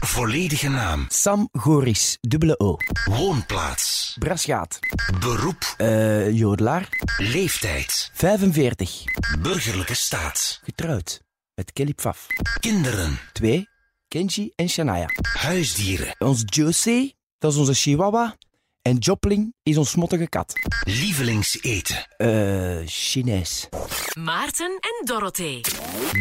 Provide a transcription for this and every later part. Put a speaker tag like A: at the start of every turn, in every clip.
A: Volledige naam.
B: Sam Goris, dubbele O.
A: Woonplaats.
B: Brasgaat.
A: Beroep.
B: Eh, jodelaar.
A: Leeftijd.
B: 45.
A: Burgerlijke staat.
B: Getrouwd. Met Kelly Pfaff.
A: Kinderen.
B: 2. Kenji en Shania.
A: Huisdieren.
B: Ons Josie, dat is onze chihuahua. En Jopling is ons smottige kat.
A: Lievelingseten.
B: Eh, Chinees.
C: Maarten en Dorothee.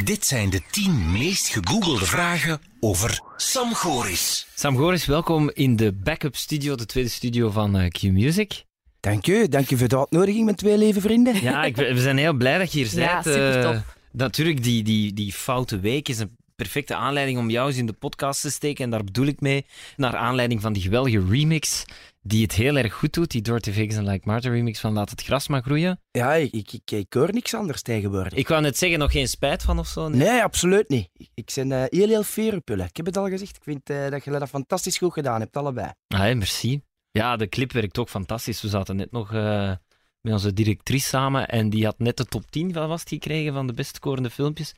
A: Dit zijn de 10 meest gegoogelde vragen over Sam Goris.
D: Sam Goris, welkom in de backup studio, de tweede studio van eh, Q-Music.
B: Dank u, dank u voor de uitnodiging, mijn twee lieve vrienden.
D: Ja, ik, we zijn heel blij dat je hier
C: Ja,
D: bent.
C: supertop.
D: Eh, natuurlijk, die, die, die foute week is een perfecte aanleiding om jou eens in de podcast te steken. En daar bedoel ik mee, naar aanleiding van die geweldige remix, die het heel erg goed doet. Die Dorothy Vegas en Like Martin remix van Laat het gras maar groeien.
B: Ja, ik, ik, ik, ik hoor niks anders tegenwoordig.
D: Ik wou net zeggen, nog geen spijt van of zo? Nee.
B: Nee, absoluut niet. Ik, ik ben eh, heel, heel fier op jullie. Ik heb het al gezegd. Ik vind eh, dat jullie dat fantastisch goed gedaan hebt, allebei.
D: Ah, merci. Ja, de clip werkt ook fantastisch. We zaten net nog eh, met onze directrice samen en die had net de top 10 van was het gekregen van de best scorende filmpjes.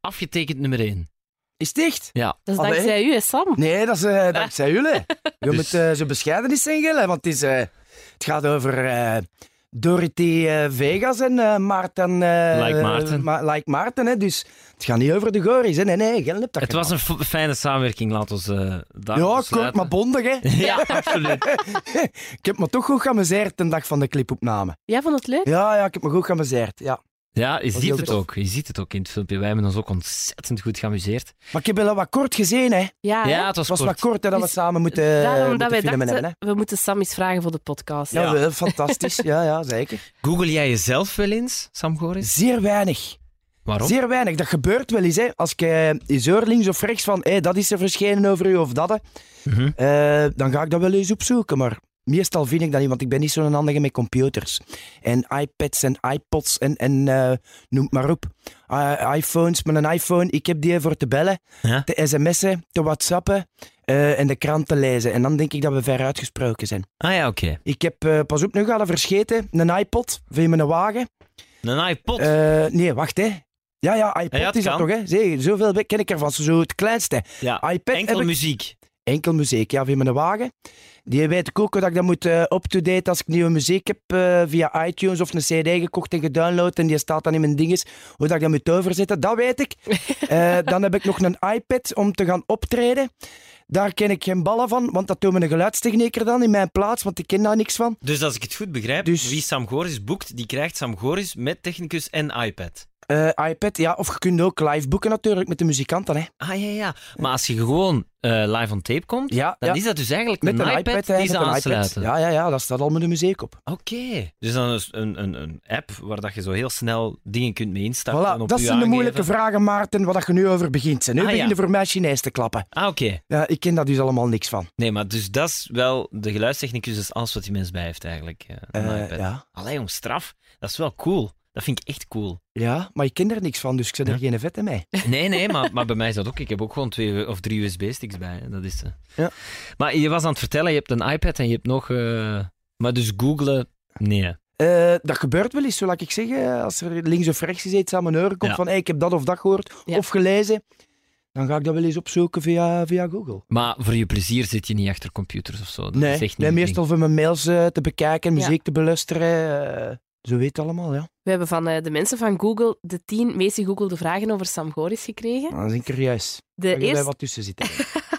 D: Afgetekend nummer 1.
B: Is het echt?
D: Ja.
E: Dat is
B: Allee.
E: dankzij u, hè, Sam.
B: Nee, dat is eh, dankzij jullie. Je
D: Dus-
B: moet eh, zo bescheiden eens zijn, Gille, want het, is, eh, het gaat over eh Dorothy Vegas en eh Maarten... eh,
D: Like Maarten.
B: Ma- like Maarten, hè, dus het gaat niet over de gories. Hè. Nee, nee, Gille hebt dat
D: Het was
B: gedaan.
D: een fijne samenwerking, laat ons eh daar
B: Ja, kort maar bondig, hè.
D: Ja, absoluut.
B: ik heb me toch goed geamuseerd de dag van de clipopname.
E: Jij vond het leuk?
B: Ja, ja, ik heb me goed geamuseerd, ja.
D: Ja, je ziet het
B: tof.
D: ook. Je ziet het ook in het filmpje. Wij hebben ons ook ontzettend goed geamuseerd.
B: Maar ik heb wel wat kort gezien, hè.
E: Ja, hè?
D: Ja, het was
B: Het was
D: kort.
B: wat kort hè, dat we samen moeten,
E: Daarom
B: moeten
E: dat wij
B: filmen
E: dachten,
B: hebben, hè.
E: we moeten Sam eens vragen voor de podcast.
B: Ja, wel, fantastisch. Ja, ja, zeker.
D: Google jij jezelf wel eens, Sam Goris?
B: Zeer weinig.
D: Waarom?
B: Zeer weinig. Dat gebeurt wel eens. Hè. Als ik eh, eens hoor links of rechts van hé, dat is er verschenen over u of dat, hè,
D: Mhm.
B: eh, dan ga ik dat wel eens opzoeken. Maar meestal vind ik dat niet, want ik ben niet zo'n handige met computers. En iPads en iPods en, en eh, noem het maar op. Eh, iPhones, met een iPhone, ik heb die voor te bellen,
D: Ja.
B: te sms'en, te whatsappen eh, en de krant te lezen. En dan denk ik dat we ver uitgesproken zijn.
D: Ah ja, oké.
B: Ik heb, pas op, nu ga je verscheten, een iPod voor mijn wagen.
D: Een iPod.
B: Nee, wacht hè. Ja, ja, iPod
D: Ja,
B: is dat toch, hè? Zie, zoveel ken ik ervan, zo het kleinste.
D: ja.
B: iPad
D: Enkel
B: heb ik-
D: muziek.
B: Enkel muziek, ja, via mijn wagen. Die weet ik ook hoe dat ik dat moet eh, up-to-date als ik nieuwe muziek heb eh, via iTunes of een CD gekocht en gedownload en die staat dan in mijn dinges, hoe dat ik dat moet overzetten, dat weet ik. Eh, dan heb ik nog een iPad om te gaan optreden. Daar ken ik geen ballen van, want dat doet mijn geluidstechnieker dan in mijn plaats, want ik ken daar niks van.
D: Dus als ik het goed begrijp,
B: Dus-
D: wie Sam Goris boekt, die krijgt Sam Goris met technicus en iPad.
B: Eh, iPad, ja, of je kunt ook live boeken natuurlijk met de muzikanten, hè.
D: Ah ja, ja. Maar als je gewoon eh, live on tape komt,
B: Ja,
D: dan
B: ja.
D: is dat dus eigenlijk
B: Met
D: een,
B: een
D: iPad,
B: iPad,
D: die ze aansluiten.
B: iPad. Ja, ja, ja, daar staat al met de muziek op.
D: Oké. Dus dan is een, een, een app waar dat je zo heel snel dingen kunt mee instarten. en
B: Voilà,
D: op
B: dat zijn de moeilijke vragen, Maarten, waar dat je nu over begint. Nu
D: Ah,
B: begin
D: ja.
B: je voor mij Chinees te klappen.
D: Ah, oké.
B: Ja, ik ken daar dus allemaal niks van.
D: Nee, maar dus dat is wel... De geluidstechnicus is alles wat die mens bij heeft eigenlijk. een iPad.
B: ja.
D: Allee, jong, straf. Dat is wel cool. Dat vind ik echt cool.
B: ja, maar ik ken er niks van, dus ik zet er geen vette mee.
D: Nee, nee, maar, maar bij mij is dat ook. Ik heb ook gewoon twee of drie USB-sticks bij. hè. Dat is, eh.
B: Ja.
D: Maar je was aan het vertellen, je hebt een iPad en je hebt nog... eh, Maar dus googlen... Nee.
B: Eh, dat gebeurt wel eens, zo laat ik zeggen. Als er links of rechts iets aan mijn oren komt
D: Ja.
B: van hey, ik heb dat of dat gehoord
E: Ja.
B: of gelezen, dan ga ik dat wel eens opzoeken via, via Google.
D: Maar voor je plezier zit je niet achter computers of zo. Dat
B: nee,
D: is echt niet
B: nee
D: je
B: meestal voor mijn mails eh, te bekijken,
E: Ja.
B: muziek te beluisteren. eh, zo weet allemaal, ja.
E: We hebben van eh, de mensen van Google de tien meest gegoogelde vragen over Sam Goris gekregen.
B: Dan ben ik er juist.
E: De
B: Dat wat tussen zitten.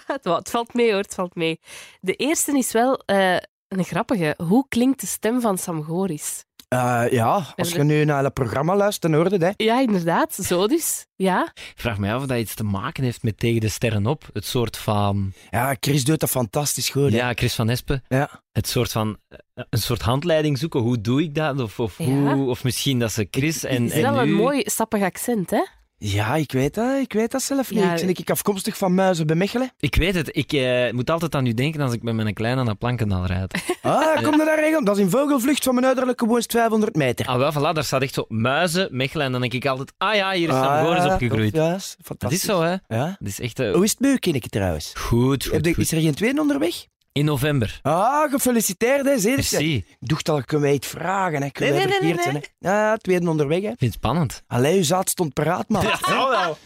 E: het valt mee hoor, het valt mee. De eerste is wel eh, een grappige. Hoe klinkt de stem van Sam Goris?
B: Eh, ja, als je nu naar het programma luistert, dan hoor je het, hè.
E: Ja, inderdaad, zo dus. Ja,
D: Ik vraag me af of dat iets te maken heeft met tegen de sterren op. Het soort van...
B: Ja, Chris doet dat fantastisch goed. hè.
D: Ja, Chris van Espen.
B: Ja.
D: Het soort van... Een soort handleiding zoeken. Hoe doe ik dat? Of, of,
E: Ja.
D: hoe, of misschien dat ze Chris en,
E: het is
D: en
E: wel een mooi sappig accent, hè?
B: Ja, ik weet dat. Ik weet dat zelf niet.
E: Ja,
B: ik ben ik afkomstig van Muizen bij Mechelen.
D: Ik weet het. Ik eh, moet altijd aan u denken als ik met mijn kleine naar Plankendal rijd.
B: Ah, kom er daar regel. Dat is in vogelvlucht van mijn uiterlijke woonst 500 meter.
D: Ah, wel, voilà, daar staat echt zo muizen, Mechelen. En dan denk ik altijd, ah ja, hier is Sam
B: Ah,
D: Goris opgegroeid.
B: Ja, is
D: Dat
B: fantastisch.
D: is zo, hè.
B: Ja.
D: Dat is echt... eh,
B: Hoe is het bij u, kindje, trouwens?
D: Goed,
B: Heb
D: goed,
B: je-
D: goed.
B: Is er geen tweede onderweg?
D: In november.
B: Ah, gefeliciteerd, hè, zeker.
D: Merci.
B: Ik dacht al, kunnen wij iets vragen, hè. Kunnen
D: Nee, nee, nee, nee,
B: hè. Ja, het tweede onderweg, hè.
D: Ik vind het spannend.
B: Allee, uw zaad stond paraat, man.
D: Ja, zou wel.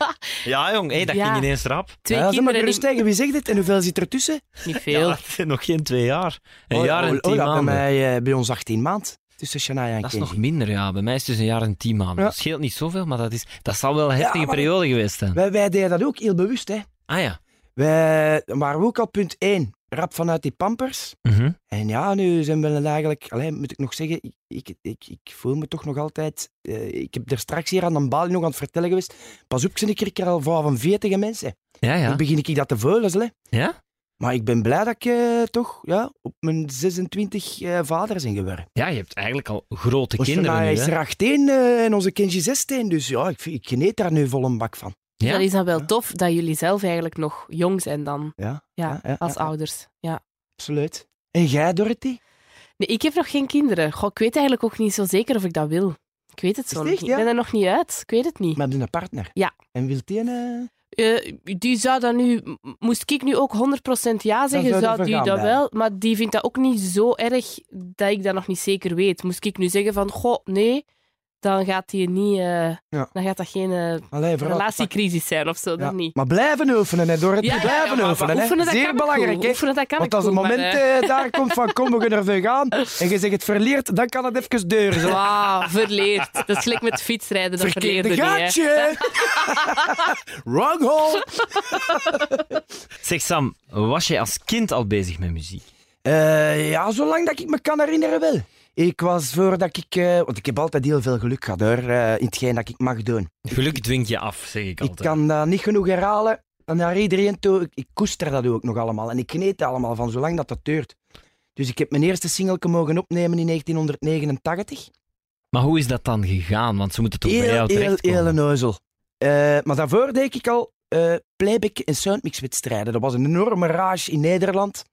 D: Ja, jong. Hey, dat
E: Ja.
D: ging ineens rap.
E: Twee
B: Ja, maar
E: kinderen,
B: gerust
E: niet,
B: tegen. Wie zegt dit en hoeveel zit er tussen?
E: niet veel.
D: Ja, nog geen twee jaar. Een
B: Oh,
D: jaar
B: oh,
D: en
B: oh,
D: tien
B: dat
D: maanden.
B: Bij, mij, eh, bij ons 18 maand. Tussen Shania en
D: Dat is nog minder, ja. Bij mij is het dus een jaar en tien maanden.
B: Ja.
D: Dat scheelt niet zoveel, maar dat, is, dat zal wel een heftige
B: maar-
D: periode geweest zijn.
B: Wij, wij deden dat ook heel bewust, hè.
D: Ah ja.
B: Wij waren ook al punt 1. Rap vanuit die pampers.
D: Mhm.
B: En ja, nu zijn we eigenlijk... Allee, moet ik nog zeggen, ik, ik, ik, ik voel me toch nog altijd... eh, ik heb er straks hier aan de balie nog aan het vertellen geweest. Pas op, ik er al voor van 40 mensen.
D: Ja, ja.
B: Dan begin ik dat te voelen, hè.
D: Ja?
B: Maar ik ben blij dat ik eh, toch ja, op mijn 26 eh, vader ben geworden.
D: Ja, je hebt eigenlijk al grote
B: Ons
D: kinderen
B: Shania
D: nu,
B: is er 18 eh, en onze Kenji 16. Dus ja, ik, ik geniet daar nu vol een bak van.
D: Ja?
E: Dan is dat wel
B: Ja.
E: tof dat jullie zelf eigenlijk nog jong zijn dan.
B: Ja,
E: Ja, als ouders. Ja.
B: absoluut. En jij, Dorothy?
E: Nee, ik heb nog geen kinderen. Goh, ik weet eigenlijk ook niet zo zeker of ik dat wil. Ik weet het zo niet. Ik ben er nog niet uit. Ik weet het niet.
B: Maar een partner.
E: Ja.
B: En wilt die een... eh,
E: Eh, die zou dat nu... Moest ik nu ook 100% ja zeggen,
B: zou
E: die dat
B: blijven.
E: wel. Maar die vindt dat ook niet zo erg dat ik dat nog niet zeker weet. Moest ik nu zeggen van, goh, nee, dan gaat die niet... eh,
B: Ja.
E: Dan gaat dat geen eh,
B: allee, vooral-
E: relatiecrisis zijn of zo,
B: Ja,
E: niet.
B: Maar blijven oefenen, hè,
E: ja, ja,
B: blijven
E: maar-
B: oefenen,
E: maar
B: hè.
E: oefenen,
B: Zeer belangrijk, hè.
E: Oefenen, dat kan
B: Want als het
E: maar,
B: moment
E: eh,
B: daar komt van kom, we gaan ervoor gaan, en je zegt het verleert, dan kan het even deuren.
E: Wauw, verleerd. Dat is gelijk met fietsrijden, dat
B: Verkeerde
E: verleerde niet.
B: gaatje! Wrong hole!
D: Zeg Sam, was jij als kind al bezig met muziek?
B: Eh, ja, zolang dat ik me kan herinneren wel. Ik was voordat ik... eh, want ik heb altijd heel veel geluk gehad hoor, eh, in hetgeen dat ik mag doen.
D: Geluk dwingt je af, zeg ik
B: Ik
D: altijd.
B: kan dat niet genoeg herhalen. En naar iedereen toe, ik, ik koester dat ook nog allemaal. En ik geniet allemaal van, zolang dat dat duurt. Dus ik heb mijn eerste singelke mogen opnemen in 1989.
D: Maar hoe is dat dan gegaan? Want ze moeten toch bij
B: Heel,
D: jou
B: heel,
D: terechtkomen?
B: heel onnozel. Eh, maar daarvoor deed ik al playback en soundmix-wedstrijden. Dat was een enorme rage in Nederland.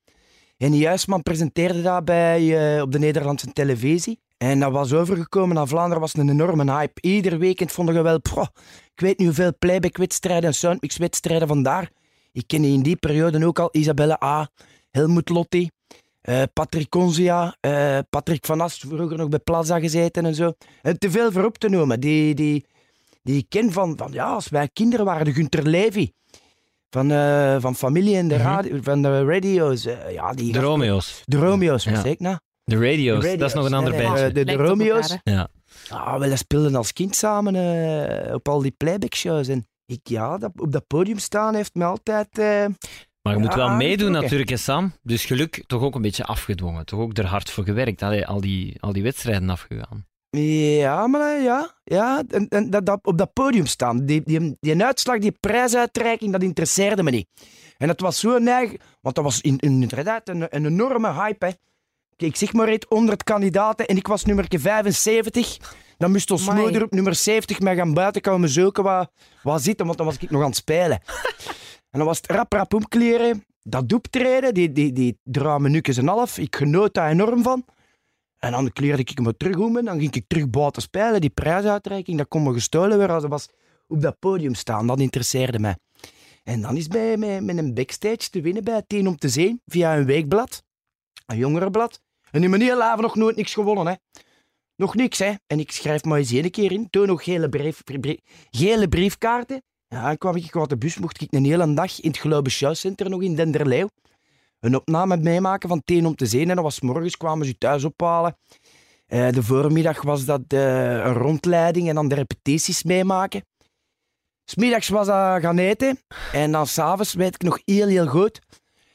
B: En Juistman presenteerde dat bij, eh, op de Nederlandse televisie. En dat was overgekomen naar Vlaanderen, was een enorme hype. Ieder weekend vonden we wel, "Pah, ik weet niet hoeveel playback-wedstrijden en soundmix-wedstrijden vandaar. Ik kende in die periode ook al Isabelle A., Helmut Lotti, eh, Patrick Conzia, eh, Patrick van Ast, vroeger nog bij Plaza gezeten en zo. En te veel voor op te noemen. Die, die, die ik ken van, van, ja, als wij kinderen waren, de Gunter Levy. Van, eh, van familie en de
D: Mhm.
B: radio, van de radio's. eh, ja, die
D: De Romeo's.
B: de Romeo's,
D: Ja.
B: ik nou?
D: De radio's, dat is nog een ander
B: Nee, nee,
D: bandje.
B: de, de Romeo's.
D: Ja.
B: Ah, wij speelden als kind samen eh, op al die playback-shows. En ik, ja, dat, op dat podium staan heeft me altijd... eh,
D: Maar je moet wel meedoen natuurlijk, hè, Sam. Dus geluk toch ook een beetje afgedwongen. Toch ook er hard voor gewerkt. Allee, al, die, al die wedstrijden afgegaan.
B: Ja, maar eh, ja. ja en, en dat, dat, op dat podium staan. Die, die, die uitslag, die prijsuitreiking, dat interesseerde me niet. En het was zo neig, want dat was in, in- inderdaad een, een enorme hype. Hè. Kijk, zeg maar eens 100 kandidaten en ik was nummer 75. Dan moest ons
E: Amai.
B: moeder op nummer 70 mij gaan buiten komen zoeken wat, wat zitten, want dan was ik nog aan het spelen. en dan was het rap rap omkleren, dat optreden, die, die, die drie minuutjes en een half. Ik genoot daar enorm van. En dan kleurde ik me terug om en dan ging ik terug buiten spelen. Die prijsuitreiking, dat kon me gestolen weer als ik was op dat podium staan. Dat interesseerde mij. En dan is bij mij met een backstage te winnen bij Tien om te zien, via een weekblad, een jongerenblad. En in mijn hele nog nooit niks gewonnen, hè. Nog niks, hè. En ik schrijf maar eens één keer in. Toen nog gele, brief, brie- gele briefkaarten. Ja, dan kwam ik uit de bus, mocht ik een hele dag in het Center nog in Denderleeuw een opname meemaken van Teen om te zien. En dat was morgens, kwamen ze thuis ophalen. Eh, de voormiddag was dat eh, een rondleiding en dan de repetities meemaken. Smiddags was dat gaan eten. En dan s'avonds weet ik nog heel, heel goed.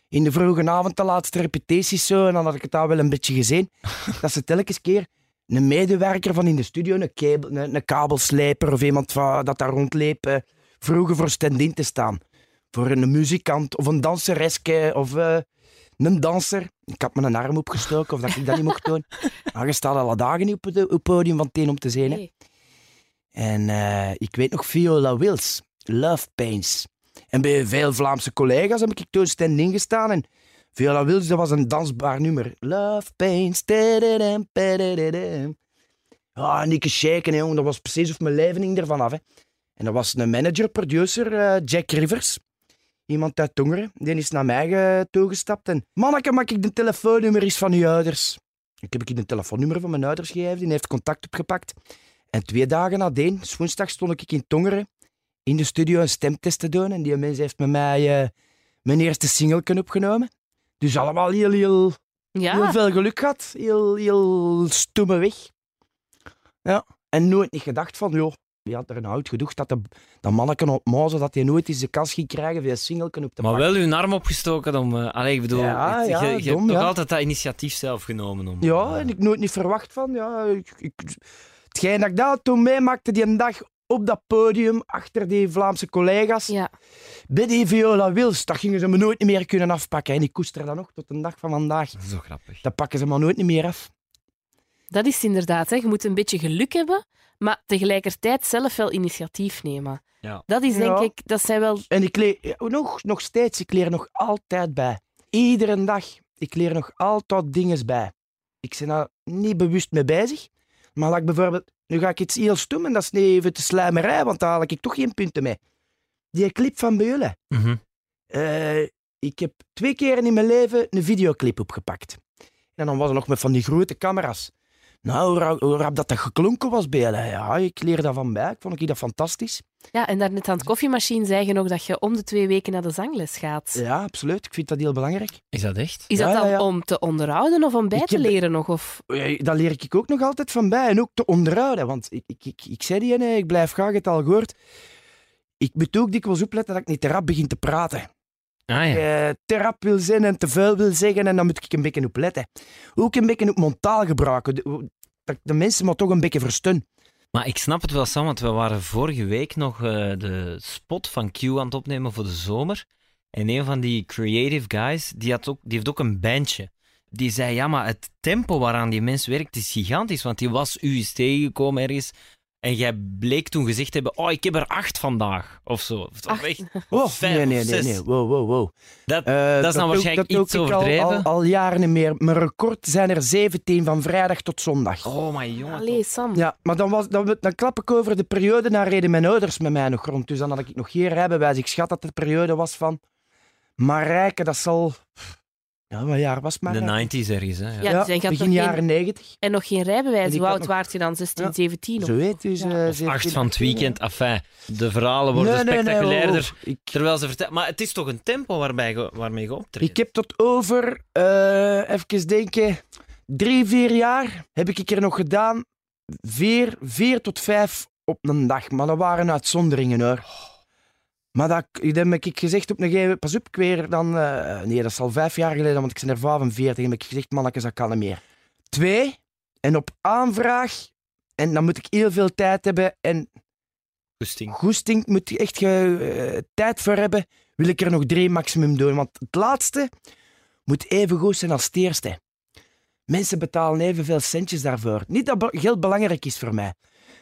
B: In de vroege avond de laatste repetities zo. En dan had ik het daar wel een beetje gezien. dat ze telkens keer een medewerker van in de studio, een, kabel, een, een kabelslijper of iemand van, dat daar rondleep, eh, vroegen voor stand-in te staan. Voor een muzikant of een dansereske of een danser. Ik had me een arm opgestoken of dat ik dat niet mocht doen. Maar je staat alle dagen niet op het, op het podium van teen om te hè.
E: Nee.
B: En eh, ik weet nog Viola Wills, Love Pains. En bij veel Vlaamse collega's heb ik toen stand-in gestaan. En Viola Wills, dat was een dansbaar nummer. Love Pains. Ja, en ik shaken, jongen. Dat was precies of mijn leven hing ervan af. Hè. En dat was een manager, producer, eh, Jack Rivers. Iemand uit Tongeren, die is naar mij ge- toegestapt. En, manneke, mag ik de telefoonnummer eens van uw ouders? Ik heb ik een telefoonnummer van mijn ouders gegeven, die heeft contact opgepakt. En twee dagen nadien, woensdag, stond ik in Tongeren in de studio een stemtest te doen. En die mens heeft met mij eh, mijn eerste single opgenomen. Dus allemaal heel, heel,
E: Ja,
B: heel veel geluk gehad. Heel, heel stomme weg. Ja, en nooit niet gedacht van, joh, wie had er een hout gedoegd dat de, dat manneken op Mozen, dat hij nooit eens de kans ging krijgen via een single op te
D: Maar
B: pakken.
D: wel uw arm opgestoken om... eh allee, ik bedoel,
B: Ja,
D: het-
B: ja,
D: je, je
B: dom,
D: hebt toch
B: ja.
D: altijd dat initiatief zelf genomen om...
B: Ja,
D: eh,
B: en ik nooit niet verwacht van. Ja, ik, ik, hetgeen dat ik daar toen meemaakte die een dag op dat podium, achter die Vlaamse collega's,
E: ja.
B: bij die Viola Wils, dat gingen ze me nooit meer kunnen afpakken. En ik koester dat nog tot de dag van vandaag.
D: Dat is zo grappig.
B: Dat pakken ze me nooit meer af.
E: dat is het inderdaad. Hè. Je moet een beetje geluk hebben, maar tegelijkertijd zelf wel initiatief nemen.
D: Ja.
E: Dat is denk
B: Ja.
E: ik, dat zijn wel...
B: En ik leer nog, nog steeds, ik leer nog altijd bij. Iedere dag. Ik leer nog altijd dingen bij. Ik ben daar niet bewust mee bezig. Maar laat ik bijvoorbeeld, nu ga ik iets heel stom en dat is niet even te slijmerij, want daar haal ik toch geen punten mee. Die clip van Beulen.
D: Mhm.
B: Eh, ik heb twee keer in mijn leven een videoclip opgepakt. En dan was er nog met van die grote camera's. Nou, hoe rap, hoe rap dat dat geklonken was bij hen. Ja, ik leer daarvan bij. Ik vond ik dat fantastisch.
E: Ja, en daarnet aan het koffiemachine zei je nog dat je om de twee weken naar de zangles gaat.
B: Ja, absoluut. Ik vind dat heel belangrijk.
D: Is dat echt?
E: Is dat
B: Ja,
E: dan
B: ja.
E: om te onderhouden of om bij
B: Ik
E: te
B: heb-
E: leren nog? Of...
B: Ja, Daar leer ik ook nog altijd van bij. En ook te onderhouden. Want ik, ik, ik, ik zei die, nee, ik blijf graag het al gehoord. Ik moet ook dikwijls opletten dat ik niet te rap begin te praten.
D: Ah ja.
B: Eh, te rap wil zijn en te vuil wil zeggen. En dan moet ik een beetje op letten. Ook een beetje op montaal gebruiken. De- Dat ik de mensen maar toch een beetje verstun.
D: Maar ik snap het wel, Sam, want we waren vorige week nog eh, de spot van Q aan het opnemen voor de zomer. En een van die creative guys, die, had ook, die heeft ook een bandje. Die zei, ja, maar het tempo waaraan die mens werkt is gigantisch. Want die was u eens tegengekomen ergens. En jij bleek toen gezegd te hebben, oh, ik heb er acht vandaag. Of zo. Of
E: Acht.
D: echt,
B: Oh,
D: vijf
B: nee, nee, nee,
D: zes.
B: nee. Wow, wow, wow.
D: Dat,
B: Eh,
D: dat is dan
B: ook-
D: waarschijnlijk
B: dat
D: iets
B: al-
D: overdreven.
B: Al, al, jaren niet meer. Mijn record zijn er 17 van vrijdag tot zondag.
D: Oh, maar jongen.
E: Allee, Sam.
B: Ja, maar dan, was, dan, dan klap ik over de periode, daar reden mijn ouders met mij nog rond. Dus dan had ik nog geen rijbewijs. Ik schat dat de periode was van Marijke, dat zal... Ja, wat jaar was
D: De
B: Marijke?
D: 90s ergens, hè. Ja.
E: Ja, dus
B: begin
E: geen-
B: jaren 90.
E: En nog geen rijbewijs. Hoe oud
B: nog-
E: waart je dan? 16,
B: Ja.
E: 17? Of...
B: Zo weet dus,
E: Ja.
B: eh,
D: Of
B: 17,
D: acht van het
B: 18,
D: weekend. Enfin, de verhalen worden
B: Nee, nee, nee,
D: spectaculairder.
B: oh, oh. Ik,
D: Terwijl ze vertellen... Maar het is toch een tempo waarbij je, waarmee je optreedt?
B: ik heb tot over, eh even denken, drie, vier jaar heb ik er nog gedaan. Vier, vier tot vijf op een dag. Maar dat waren uitzonderingen hoor. Maar dat, heb ik gezegd op een gegeven moment, pas op, ik weer dan... eh, nee, dat is al vijf jaar geleden, want ik ben er 45. En heb ik gezegd, mannetjes, dat kan niet meer. Twee, en op aanvraag, en dan moet ik heel veel tijd hebben en
D: Goesting.
B: goesting, moet je echt eh, tijd voor hebben, wil ik er nog drie maximum doen. Want het laatste moet even goed zijn als het eerste. Mensen betalen evenveel centjes daarvoor. Niet dat geld belangrijk is voor mij,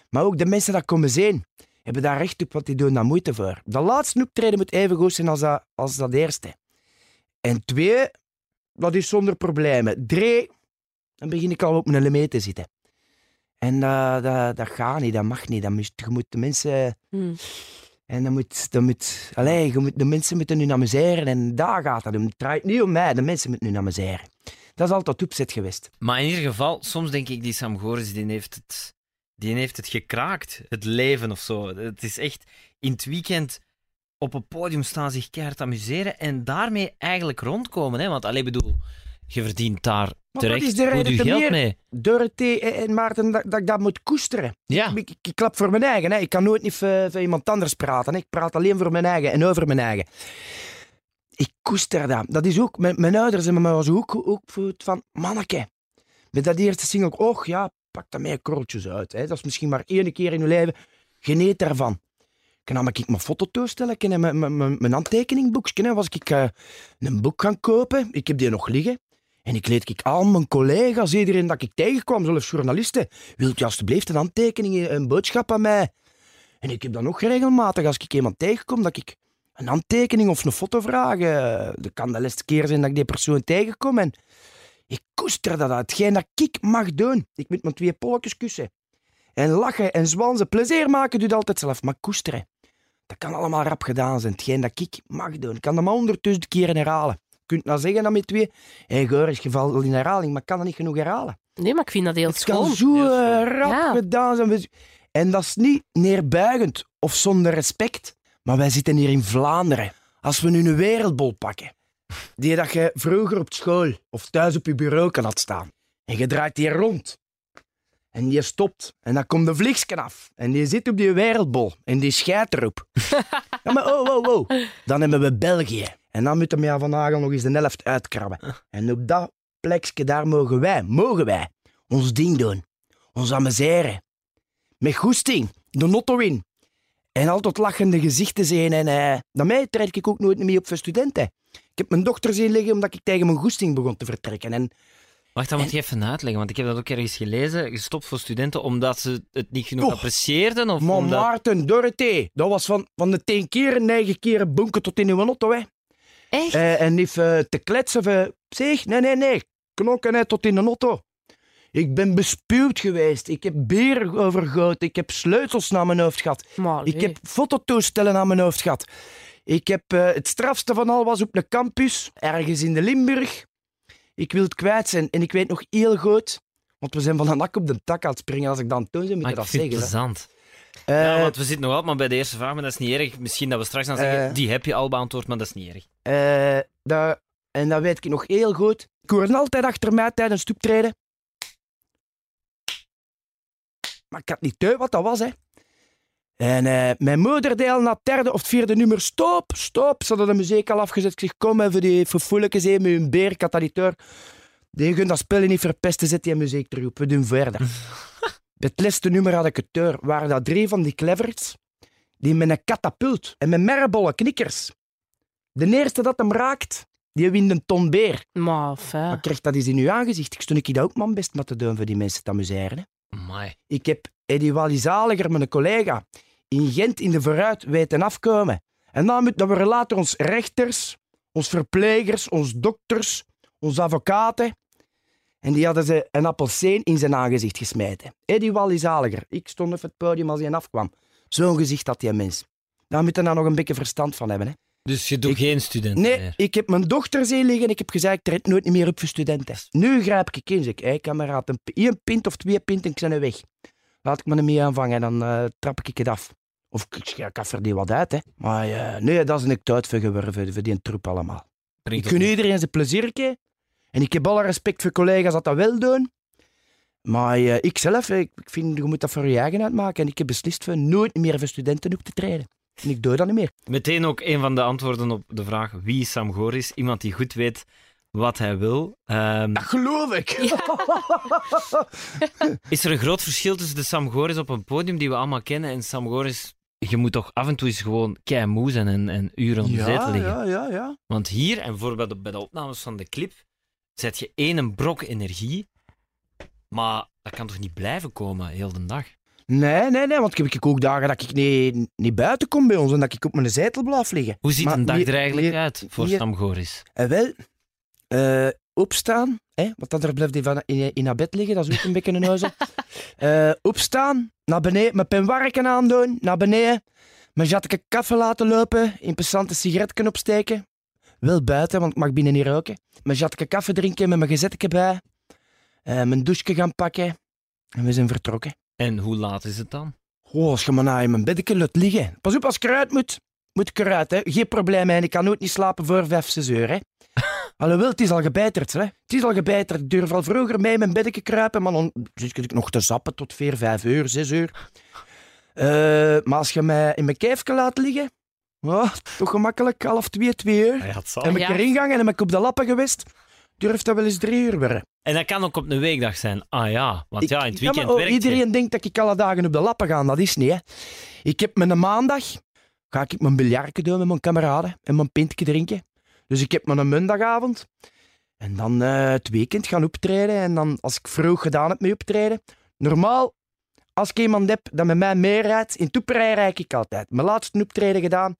B: maar ook de mensen dat komen zien, hebben daar recht op, want die doen daar moeite voor. Dat laatste optreden moet even goed zijn als dat, als dat eerste. En twee, dat is zonder problemen. Drie, dan begin ik al op mijn lemee te zitten. En dat, dat, dat gaat niet, dat mag niet. Dat moet, je moet de mensen...
E: Hmm.
B: En dan moet, dan moet, allez, je moet, de mensen moeten nu amuseren en daar gaat het om. Het draait niet om mij, de mensen moeten nu amuseren. Dat is altijd opzet geweest.
D: Maar in ieder geval, soms denk ik, die Sam Goris, die heeft het, die heeft het gekraakt. Het leven of zo. Het is echt in het weekend op een podium staan, zich keihard amuseren en daarmee eigenlijk rondkomen. Hè? Want, alleen bedoel, je verdient daar
B: wat
D: terecht
B: is de reden
D: je
B: te
D: geld
B: meer?
D: mee.
B: Dorothee en Maarten, dat, dat ik dat moet koesteren.
D: Ja,
B: Ik, ik, ik klap voor mijn eigen. Hè. Ik kan nooit niet voor, voor iemand anders praten. Hè. Ik praat alleen voor mijn eigen en over mijn eigen. Ik koester dat. Dat is ook... Mijn, mijn ouders hebben me was ook, ook van... Manneke, met dat eerste single... Och ja, pak dat mij korreltjes uit. Hè. Dat is misschien maar één keer in je leven. Geniet daarvan. Ik nam ik mijn fototoestel en mijn, mijn, mijn, handtekeningboekje. Was ik eh, een boek gaan kopen. Ik heb die nog liggen. En ik leed ik al mijn collega's, iedereen dat ik tegenkwam, zelfs journalisten. Wilt u alstublieft een handtekening, een boodschap aan mij? En ik heb dan nog regelmatig, als ik iemand tegenkom, dat ik een handtekening of een foto vraag. eh, Dat kan de laatste keer zijn dat ik die persoon tegenkom. En ik koester dat uit. Hetgeen dat ik mag doen. Ik moet mijn twee polletjes kussen. En lachen en zwansen. Plezier maken doet altijd zelf, maar koesteren. Dat kan allemaal rap gedaan zijn. Hetgeen dat ik mag doen. Ik kan dat maar honderdduizend keer herhalen. Je kunt nou zeggen aan met twee, hé je valt wel in herhaling, maar ik kan dat niet genoeg herhalen.
E: Nee, maar ik vind dat heel
B: Het kan
E: schoon.
B: zo
D: schoon.
B: eh, rap
E: Ja.
B: gedaan zijn. En dat is niet neerbuigend of zonder respect, maar wij zitten hier in Vlaanderen. Als we nu een wereldbol pakken, die dat je vroeger op school of thuis op je bureau kan had staan, en je draait die rond, en die stopt, en dan komt de vliegsken af, en die zit op die wereldbol, en die scheidt erop. ja, maar oh, oh, oh. Dan hebben we België. En dan moeten we ja, vandaag nog eens de helft uitkrabben. En op dat plekje, daar mogen wij, mogen wij, ons ding doen. Ons amuseren. Met goesting, de notto in. En altijd lachende gezichten zijn. En eh naar mij trek ik ook nooit meer op voor studenten. Ik heb mijn dochter zien liggen omdat ik tegen mijn goesting begon te vertrekken. En
D: Wacht, dat moet je even uitleggen, want ik heb dat ook ergens gelezen. Gestopt voor studenten omdat ze het niet genoeg
B: Och.
D: apprecieerden? Of
B: maar
D: omdat...
B: Maarten, Dorothee, dat was van, van de tien keer, negen keer bonken tot in uw notto. Hè.
E: Echt?
B: Eh, en niet eh, te kletsen. Van, zeg, nee, nee, nee. Knokken hè, tot in de notto. Ik ben bespuwd geweest. Ik heb bier overgoten. Ik heb sleutels naar mijn hoofd gehad.
E: Maar
B: Ik heb fototoestellen aan mijn hoofd gehad. Ik heb eh, het strafste van al was op een campus, ergens in de Limburg. Ik wil het kwijt zijn. En ik weet nog heel goed, want we zijn van een nak op de tak aan het springen. Als ik dan toon zou, moet je
D: ik
B: dat zeggen.
D: plezant.
B: Eh,
D: ja, want we zitten nog altijd maar bij de eerste vraag, maar dat is niet erg. Misschien dat we straks gaan zeggen,
B: Eh.
D: die heb je al beantwoord, maar dat is niet erg.
B: eh, dat, en dat weet ik nog heel goed. Ik hoorde altijd achter mij tijdens stoeptreden. Maar ik had niet teu wat dat was, hè. En eh, mijn moeder deed al na het derde of het vierde nummer stop, stop. Ze hadden de muziek al afgezet. Ik zeg, kom even die verfoeilijkes heen met hun beer, door. Die gaan dat spelen niet verpesten, zet die muziek terug op. We doen verder. Het laatste nummer had ik het door. Waren dat drie van die cleverts, die met een katapult en met merbolle knikkers. De eerste dat hem raakt, die wint een ton beer.
E: Maar fijn.
B: Maar krijgt dat eens in uw aangezicht. Ik stond ik dat ook man best met te doen voor die mensen te amuseren. Hè.
D: Amai.
B: Ik heb Eddie Wally Zaliger, mijn collega, in Gent in de vooruit weten afkomen. En dan moeten we later ons rechters, ons verplegers, ons dokters, onze advocaten. En die hadden ze een appelseen in zijn aangezicht gesmeten. Eddie Zaliger. Ik stond op het podium als hij afkwam. Zo'n gezicht had die mens. Daar moet je nou nog een beetje verstand van hebben. Hè.
D: Dus je doet
B: Ik-
D: geen studenten
B: Nee,
D: meer?
B: ik heb mijn dochter zien liggen en ik heb gezegd, ik treed nooit meer op voor studenten. Nu grijp ik in, zeg ik, hé kameraad, een, pint of twee pint en ik er weg. Laat ik me ermee aanvangen en dan eh, trap ik het af. Of ik schrik er die wat uit, hè. Maar eh, nee, dat is een tijd voor geworden, voor die troep allemaal.
D: Brengt
B: Ik gun iedereen zijn pleziertje. En ik heb alle respect voor collega's dat dat wel doen. Maar eh, ik zelf, eh, ik ik vind, je moet dat voor je eigen uitmaken. En ik heb beslist voor nooit meer voor studenten op te treden. En ik doe dat niet meer.
D: Meteen ook een van de antwoorden op de vraag wie Sam Goris? Iemand die goed weet wat hij wil. Ehm,
B: Dat geloof ik.
D: is er een groot verschil tussen de Sam Goris op een podium die we allemaal kennen en Sam Goris... Je moet toch af en toe eens gewoon kei moe zijn en, en uren op de zetel liggen.
B: ja, ja, ja.
D: Want hier, en bijvoorbeeld bij de opnames van de clip, zet je één brok energie, maar dat kan toch niet blijven komen heel de dag?
B: Nee, nee, nee, want ik heb ook dagen dat ik niet, niet buiten kom bij ons en dat ik op mijn zetel blijf liggen.
D: Hoe ziet
B: Maar
D: een dag er eigenlijk uit voor
B: hier-
D: Sam Goris?
B: En wel, eh, opstaan, hè, want dan blijft hij van in, in haar bed liggen, dat is ook een beetje een huizen. Eh, opstaan, naar beneden, mijn penwarken aandoen, naar beneden, mijn jatke kaffe laten lopen, interessante sigaretken opsteken. Wel buiten, want ik mag binnen niet roken. Mijn jatke kaffe drinken met mijn gezetje bij, eh, mijn douche gaan pakken en we zijn vertrokken.
D: En hoe laat is het dan?
B: Oh, als je me nou in mijn bedje laat liggen. Pas op, als ik eruit moet, moet ik eruit. Hè. Geen probleem, hè. ik kan nooit niet slapen voor 5, 6 uur. Hè. Alhoewel, het is al gebijterd. Hè. Het is al gebijterd. Ik durf al vroeger mee in mijn bedje kruipen, maar dan zit ik nog te zappen tot 4, 5 uur, 6 uur. Eh, maar als je mij in mijn kijfje laat liggen, oh, toch gemakkelijk half 2, 2 uur. En ben ik
E: Ja.
B: erin gegaan en ben ik op de lappen geweest, durft dat wel eens 3 uur worden.
D: En dat kan ook op een weekdag zijn. Ah ja, want
B: Ik-
D: ja, in het
B: ja, maar,
D: weekend
B: oh,
D: werkt je.
B: Iedereen denkt dat ik alle dagen op de lappen ga. Dat is niet, hè. Ik heb mijn maandag... Ga ik mijn biljartje doen met mijn kameraden en mijn pintje drinken. Dus ik heb mijn maandagavond. En dan eh, het weekend gaan optreden. En dan, als ik vroeg gedaan heb met optreden... Normaal, als ik iemand heb dat met mij meerijdt, in Toeperij rijd ik altijd. Mijn laatste optreden gedaan.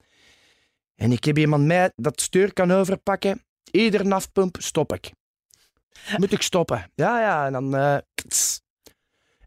B: En ik heb iemand mij dat stuur kan overpakken. Ieder nafpump stop ik. Moet ik stoppen. Ja, ja, en dan... eh.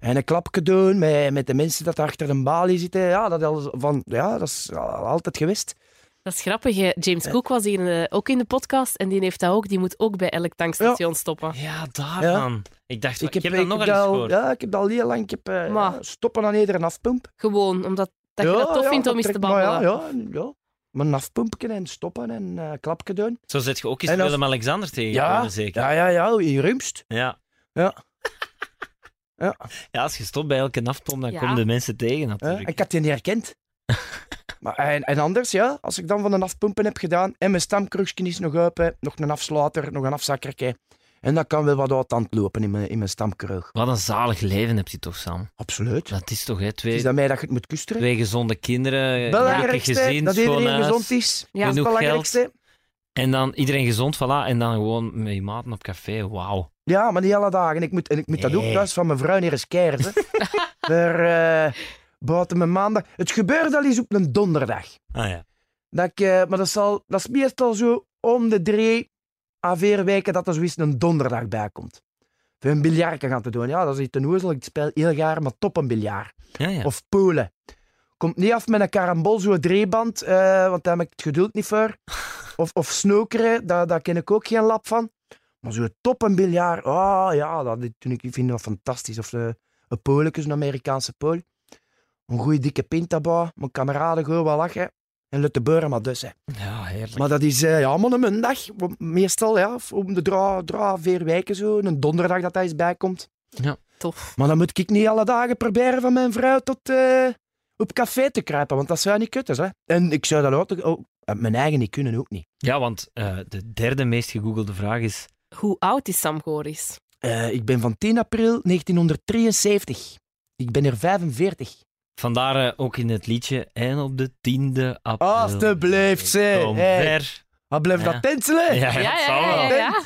B: En een klapje doen met, met de mensen dat achter de balie zitten. Ja, dat, al van, ja, dat is al- altijd geweest.
E: Dat is grappig. hè. James Cook was hier eh, ook in de podcast en die heeft dat ook. Die moet ook bij elk tankstation stoppen.
D: Ja, daar
B: Ja.
D: man. Ik dacht,
B: Ik
D: ik
B: heb, ik
D: dat nog eens gehoord.
B: Ja, ik heb dat al heel lang. Ik heb eh,
E: Maar-
B: stoppen aan iedere afpump.
E: Gewoon, omdat dat je dat tof
B: ja,
E: vindt om eens te
B: maar
E: babbelen.
B: Ja, ja, ja. Maar een afpumpje en stoppen en eh klapje doen.
D: Zo zet je ook eens Willem-Alexander tegengekomen,
B: Ja,
D: zeker?
B: ja, ja, ja, in Rumst.
D: Ja.
B: Ja. Ja.
D: Ja, als je stopt bij elke naftpomp, dan
E: Ja.
D: komen de mensen tegen natuurlijk.
B: Ik had die niet herkend. maar, en, en anders, ja, als ik dan van een afpumpen heb gedaan en mijn stamkrugsje is nog open, nog een afsluiter, nog een afzakkertje. En dat kan wel wat uit het lopen in mijn, in mijn stamkrug.
D: Wat een zalig leven heb je toch, Sam?
B: Absoluut.
D: Dat is toch, hè?
B: Het
D: Twee,
B: is aan mij dat je het moet koesteren.
D: twee gezonde kinderen,
B: belangrijkste,
D: gezin,
B: dat iedereen
D: huis.
B: gezond is.
E: Ja.
B: dat is het
D: Genoeg
B: belangrijkste.
D: En dan iedereen gezond, voilà. En dan gewoon met je maten op café. Wauw.
B: Ja, maar niet alle dagen. Ik moet, en ik moet dat ook
D: Nee.
B: thuis van mijn vrouw niet eens keren. Daar, eh, buiten mijn maandag. Het gebeurt al eens op een donderdag.
D: Ah ja.
B: Dat ik, eh, maar dat, zal, dat is meestal zo om de drie à vier weken dat er zoiets een donderdag bij komt. Voor een biljartje gaan te doen. Ja, dat is iets een hoezel. Ik speel heel graag, maar top een biljart.
D: Ja, ja.
B: Of polen. Komt niet af met een karambol, zo'n drieband, eh, want daar heb ik het geduld niet voor. Of, of snookeren, daar, daar ken ik ook geen lap van. Maar zo'n top een biljart, oh ja, dat toen ik vind dat fantastisch. Of eh, een pooletje, een Amerikaanse pool. Een goede dikke pintabouw, mijn kameraden gewoon wel lachen. En lutte beuren maar dus. Hè.
D: Ja, heerlijk.
B: Maar dat is eh, ja, maar een maandag. Meestal ja, om de drie, drie, vier weken zo. Een donderdag dat hij eens bijkomt.
E: Tof.
B: Maar dan moet ik niet alle dagen proberen van mijn vrouw tot eh, op café te kruipen, want dat zou niet kutten. Hè? En ik zou dat ook, mijn eigen niet kunnen, ook niet.
D: Ja, want eh, de derde meest gegoogelde vraag is...
E: Hoe oud is Sam Goris?
B: Eh, ik ben van 10 april 1973. Ik ben er 45.
D: Vandaar eh, ook in het liedje. En op de tiende april...
B: Alsjeblieft, zeg.
D: Kom
B: Hey.
D: ver.
B: Wat blijft
D: Ja.
B: dat tenselen?
D: Ja, ja,
E: ja, ja.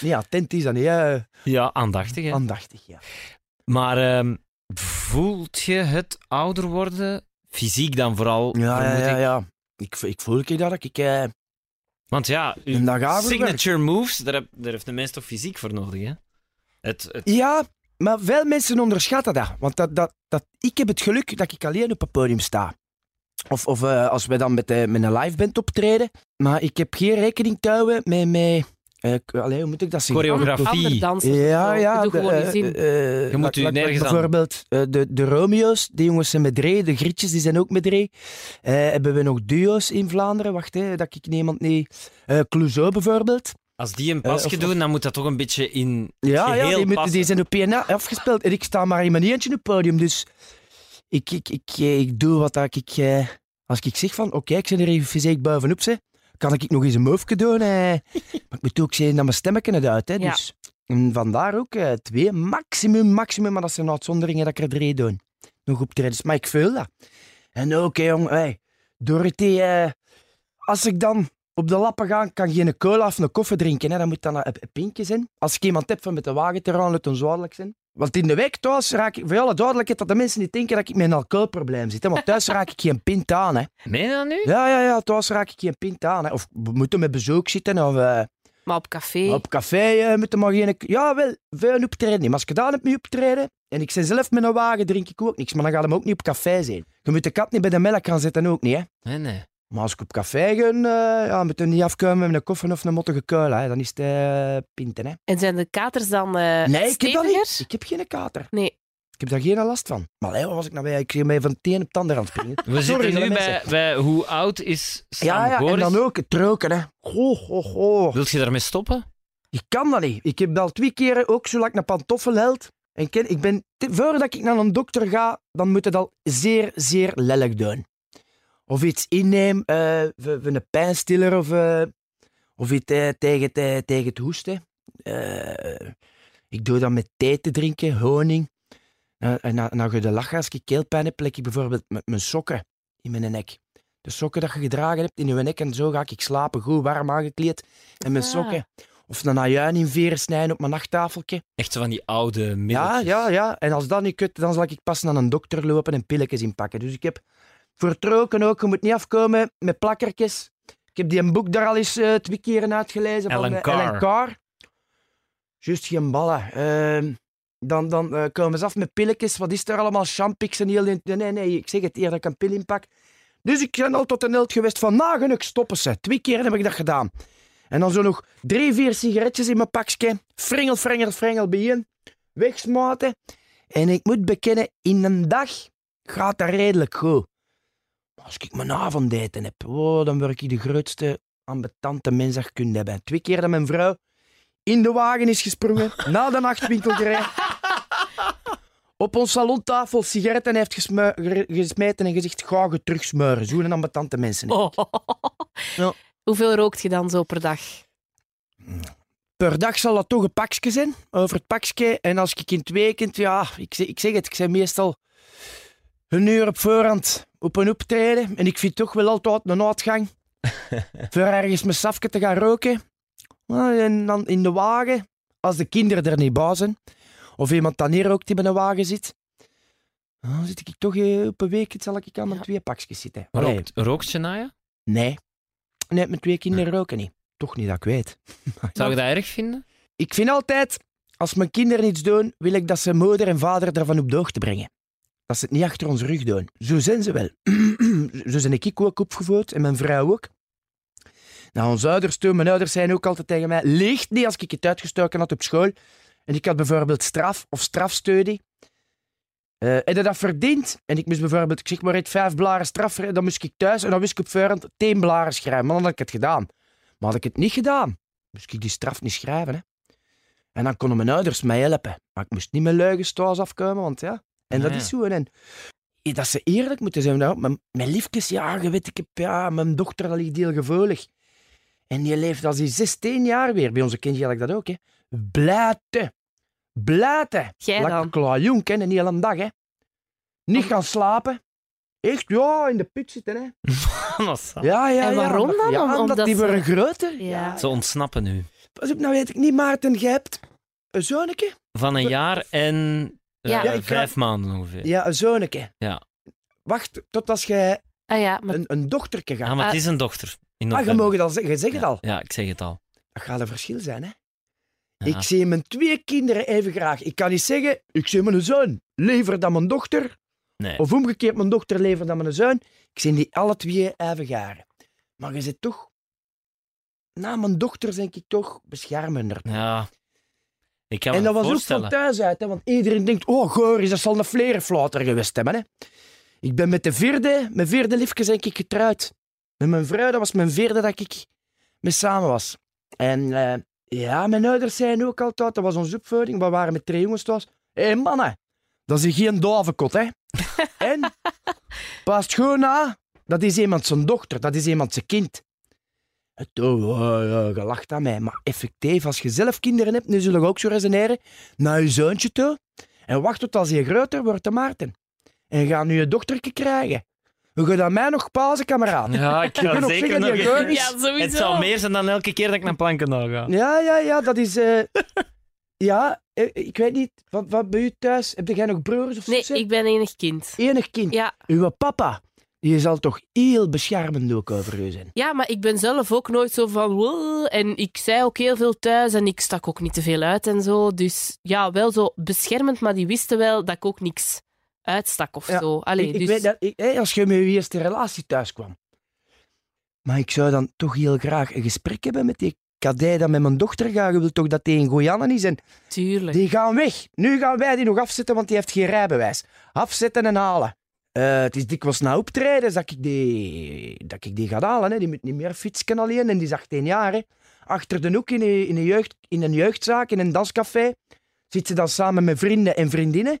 B: Ja, tent is dat niet. hè.
D: Ja, aandachtig. Hè?
B: Aandachtig, ja.
D: Maar ehm, voelt je het ouder worden? Fysiek dan vooral,
B: Ja, ja, ja. ja. Ik, ik voel ik dat ik... eh,
D: Want ja, signature moves, daar, heb, daar heeft de mens toch fysiek voor nodig, hè? Het, het,
B: Ja, maar veel mensen onderschatten dat. Want dat, dat, dat, ik heb het geluk dat ik alleen op het podium sta. Of, of eh, als we dan met, eh, met een live band optreden. Maar ik heb geen rekening te houden met... met allee, hoe moet ik dat zeggen?
D: Choreografie.
E: Dansen.
B: Ja, ja. De,
E: gewoon
B: eh,
E: je
B: eh,
D: Je moet u nergens aan-
B: Bijvoorbeeld eh, de, de Romeo's, die jongens zijn met drie. De Grietjes, die zijn ook met drie. Eh, hebben we nog duo's in Vlaanderen? Wacht, hè, dat ik niemand niet... eh Clouseau bijvoorbeeld.
D: als die een pasje
B: of-
D: doen, dan moet dat toch een beetje in
B: Ja, ja
D: geheel
B: die, moeten,
D: passen.
B: die zijn op PNA afgespeeld. En ik sta maar in mijn eentje op het podium. Dus ik, ik, ik, ik doe wat ik... eh, als ik zeg van, oké, ik zit er even fysiek bovenop, ze, kan ik nog eens een move doen. eh. maar ik moet ook zien dat mijn stemmen het uit. Hè, dus. En vandaar ook eh, twee, maximum, maximum. Maar dat zijn uitzonderingen dat ik er drie doe. Nog optredens. Maar ik voel dat. En ook, hè, jong, hey, Dorothy, eh, als ik dan op de lappen ga, kan geen cola of een koffie drinken. Hè. Dan moet dat een, een pintje zijn. Als ik iemand heb van met de wagen te rijden, laat het zijn. Want in de week thuis raak ik, voor alle duidelijkheid, dat de mensen niet denken dat ik met een alcoholprobleem zit. Hè. Want thuis raak ik geen pint aan. Hè.
D: Meen je dat nu?
B: Ja, ja, ja, thuis raak ik geen pint aan. Hè. Of we moeten met bezoek zitten. Of eh,
E: Maar op café.
B: op café eh, moeten maar geen... Ja, wel, veel optreden. Maar als ik gedaan heb met optreden, en ik ben zelf met een wagen, drink ik ook niks. Maar dan gaat hem ook niet op café zijn. Je moet de kat niet bij de melk gaan zetten, ook niet. Hè.
D: Nee, nee.
B: Maar als ik op café ga, eh, ja, moet je niet afkomen met een koffie of een mottige kuil. Hè. Dan is het eh, pinten. Hè.
E: En zijn de katers dan eh
B: Nee, ik heb dat niet. Ik heb geen kater.
E: Nee.
B: Ik heb daar geen last van. Maar hey, wat was ik nou bij? Ik kreeg mij van het een op het ander aan het springen.
D: We
B: Sorry,
D: zitten nu bij, bij hoe oud is Sam
B: Ja, ja, en dan ook het roken. Hè.
D: Wilt je daarmee stoppen?
B: Ik kan dat niet. Ik heb al twee keren ook zo lang een pantoffel held. En ik ken, ik ben, voordat ik naar een dokter ga, dan moet het al zeer, zeer lelijk doen. Of iets inneem, eh, een pijnstiller of, eh, of iets eh, tegen, het- tegen het hoesten. Eh, ik doe dat met thee te drinken, honing. En na, na je de lachen, als ik keelpijn heb, plek ik bijvoorbeeld met mijn sokken in mijn nek. De sokken dat je gedragen hebt in je nek en zo ga ik slapen, goed warm aangekleed. En mijn
E: Ah.
B: sokken. Of een ajuin in veren snijden op mijn nachttafeltje.
D: Echt zo van die oude
B: Ja,
D: middeltjes.
B: ja, ja. En als dat niet kut, dan zal ik pas naar een dokter lopen en pilletjes inpakken. Dus ik heb roken ook, je moet niet afkomen met plakkertjes. Ik heb die een boek daar al eens eh, twee keren uitgelezen van eh,
D: Carr.
B: Carr. Juist geen ballen. Ehm, Dan, dan eh, komen ze af met pilletjes. Wat is er allemaal? Champix en heel... Nee, nee, nee, ik zeg het eer dat ik een pil inpak. Dus ik ben al tot een held geweest van nagenuk stoppen ze. Twee keer heb ik dat gedaan. En dan zo nog drie, vier sigaretjes in mijn pakje. Frengel, frengel, frengel bijeen. Wegsmaten. En ik moet bekennen, in een dag gaat dat redelijk goed. Als ik mijn avondeten heb, oh, dan word ik de grootste ambetante mens dat je kunt hebben. Twee keer dat mijn vrouw in de wagen is gesprongen, na de nachtwinkel gereden. Op ons salontafel sigaretten heeft gesmeten en gezegd, ga je terugsmuren. Zo'n ambetante mensen.
E: Oh.
B: Ja.
E: Hoeveel rookt je dan zo per dag?
B: Per dag zal dat toch een pakje zijn, over het pakje. En als ik in het weekend, ja, ik zeg, ik zeg het, ik ben meestal een uur op voorhand op een optreden. En ik vind toch wel altijd een uitgang. voor ergens mijn safke te gaan roken. Ah, En dan in de wagen, als de kinderen er niet bij zijn. Of iemand dan hier ook die bij een wagen zit. Dan zit ik toch eh, op een week, zal ik aan mijn
E: Ja.
B: twee pakjes zitten.
D: Rookt, rookt Shania?
B: nee. Nee, mijn twee kinderen roken niet. Toch niet dat ik weet.
D: Zou je dat erg vinden?
B: Ik vind altijd, als mijn kinderen iets doen, wil ik dat ze moeder en vader ervan op de hoogte brengen. Dat ze het niet achter ons rug doen. Zo zijn ze wel. Zo zijn ik ook opgevoed en mijn vrouw ook. Nou, onze ouders toen, mijn ouders zeiden ook altijd tegen mij, liegt niet als ik het uitgestoken had op school. En ik had bijvoorbeeld straf of strafstudie. Eh heb je dat verdiend? En ik moest bijvoorbeeld, ik zeg maar, het vijf blaren straf, dan moest ik thuis en dan wist ik op voorhand tien blaren schrijven. Maar dan had ik het gedaan. Maar had ik het niet gedaan, moest ik die straf niet schrijven. Hè. En dan konden mijn ouders mij helpen. Maar ik moest niet met leugens thuis afkomen, want ja. En dat
D: Ah,
B: is zo. En dat ze eerlijk moeten zijn. Nou, mijn, mijn liefjes, ja, je weet, ik heb, ja, mijn dochter ligt heel gevoelig. En die leeft als die 16 jaar weer. Bij onze kindje had ik dat ook, hè. Blijten. Blijten.
E: Jij dan?
B: klaarjonk, hè, een hele dag, hè. Niet gaan slapen. Echt, ja, in de put zitten, hè. Ja, ja,
E: En
B: ja.
E: waarom dan?
B: Ja, omdat,
E: omdat
B: die
E: ze-
B: worden groter.
E: Ja.
D: Ze ontsnappen nu.
B: Pas op, nou weet ik niet, Maarten, jij hebt een zonneke?
D: Van een jaar en
E: Ja.
B: Ja, ik
D: vijf
B: ga-
D: maanden ongeveer.
B: Ja, een zonneke.
D: Ja.
B: Wacht tot als jij
E: Ah ja, maar
B: een, een dochterke gaat.
D: Ah, maar het is een dochter. In
B: Ah, je mag het al zeggen, je zegt het
D: ja,
B: al.
D: Ja, ik zeg het al.
B: Dat gaat een verschil zijn, hè?
D: Ja.
B: Ik zie mijn twee kinderen even graag. Ik kan niet zeggen, ik zie mijn zoon liever dan mijn dochter.
D: Nee.
B: Of omgekeerd, mijn dochter liever dan mijn zoon. Ik zie die alle twee even garen. Maar je zit toch... Na mijn dochter denk ik toch beschermender.
D: Ja. Ik kan me
B: En dat was ook van thuis uit, hè, want iedereen denkt, oh Goris, dat zal een vlerenflater geweest hebben. Hè. Ik ben met de vierde, mijn vierde liefje ik getrouwd. Met mijn vrouw, dat was mijn vierde dat ik mee samen was. En eh, ja, mijn ouders zeiden ook altijd, dat was onze opvoeding, we waren met drie jongens thuis. Hé hey, mannen, dat is geen duivenkot, hè. en, past gewoon na, dat is iemand zijn dochter, dat is iemand zijn kind. En toen, oh, ja, je lacht aan mij. Maar effectief, als je zelf kinderen hebt, nu zullen we ook zo resoneren, naar je zoontje toe, en wacht tot als hij groter wordt, de Maarten. En ga nu je dochtertje krijgen. We gaan aan mij nog pauze, kameraad.
D: Ja, ik
B: Je
D: ga
B: nog
D: zeker
B: zeggen,
D: nog...
E: ja, sowieso.
D: Het zal meer zijn dan elke keer dat ik naar Plankendaal ga.
B: Ja, ja, ja, dat is... eh, ja, eh, ik weet niet, wat, wat bij u thuis? Heb jij nog broers of
E: Nee,
B: zussen?
E: ik ben enig kind.
B: Enig kind.
E: Ja.
B: Uw papa, die zal toch heel beschermend ook over u zijn.
E: ja, maar ik ben zelf ook nooit zo van... "Wow." En ik zei ook heel veel thuis en ik stak ook niet te veel uit en zo. Dus ja, wel zo beschermend, maar die wisten wel dat ik ook niks uitstak of
B: Ja,
E: zo. Allee,
B: ik, ik
E: dus...
B: weet dat, ik, als je met je eerste relatie thuis kwam. Maar ik zou dan toch heel graag een gesprek hebben met die kadij dat met mijn dochter gaat. Je wilt toch dat die in Goianen is en
E: Tuurlijk.
B: die gaan weg. Nu gaan wij die nog afzetten, want die heeft geen rijbewijs. Afzetten en halen. Eh, het is dikwijls na optreden dat ik die, dat ik die ga halen. Hè. Die moet niet meer fietsen alleen en die is 18 jaar. Hè. Achter de hoek in een, in, een jeugd, in een jeugdzaak, in een danscafé, zit ze dan samen met vrienden en vriendinnen.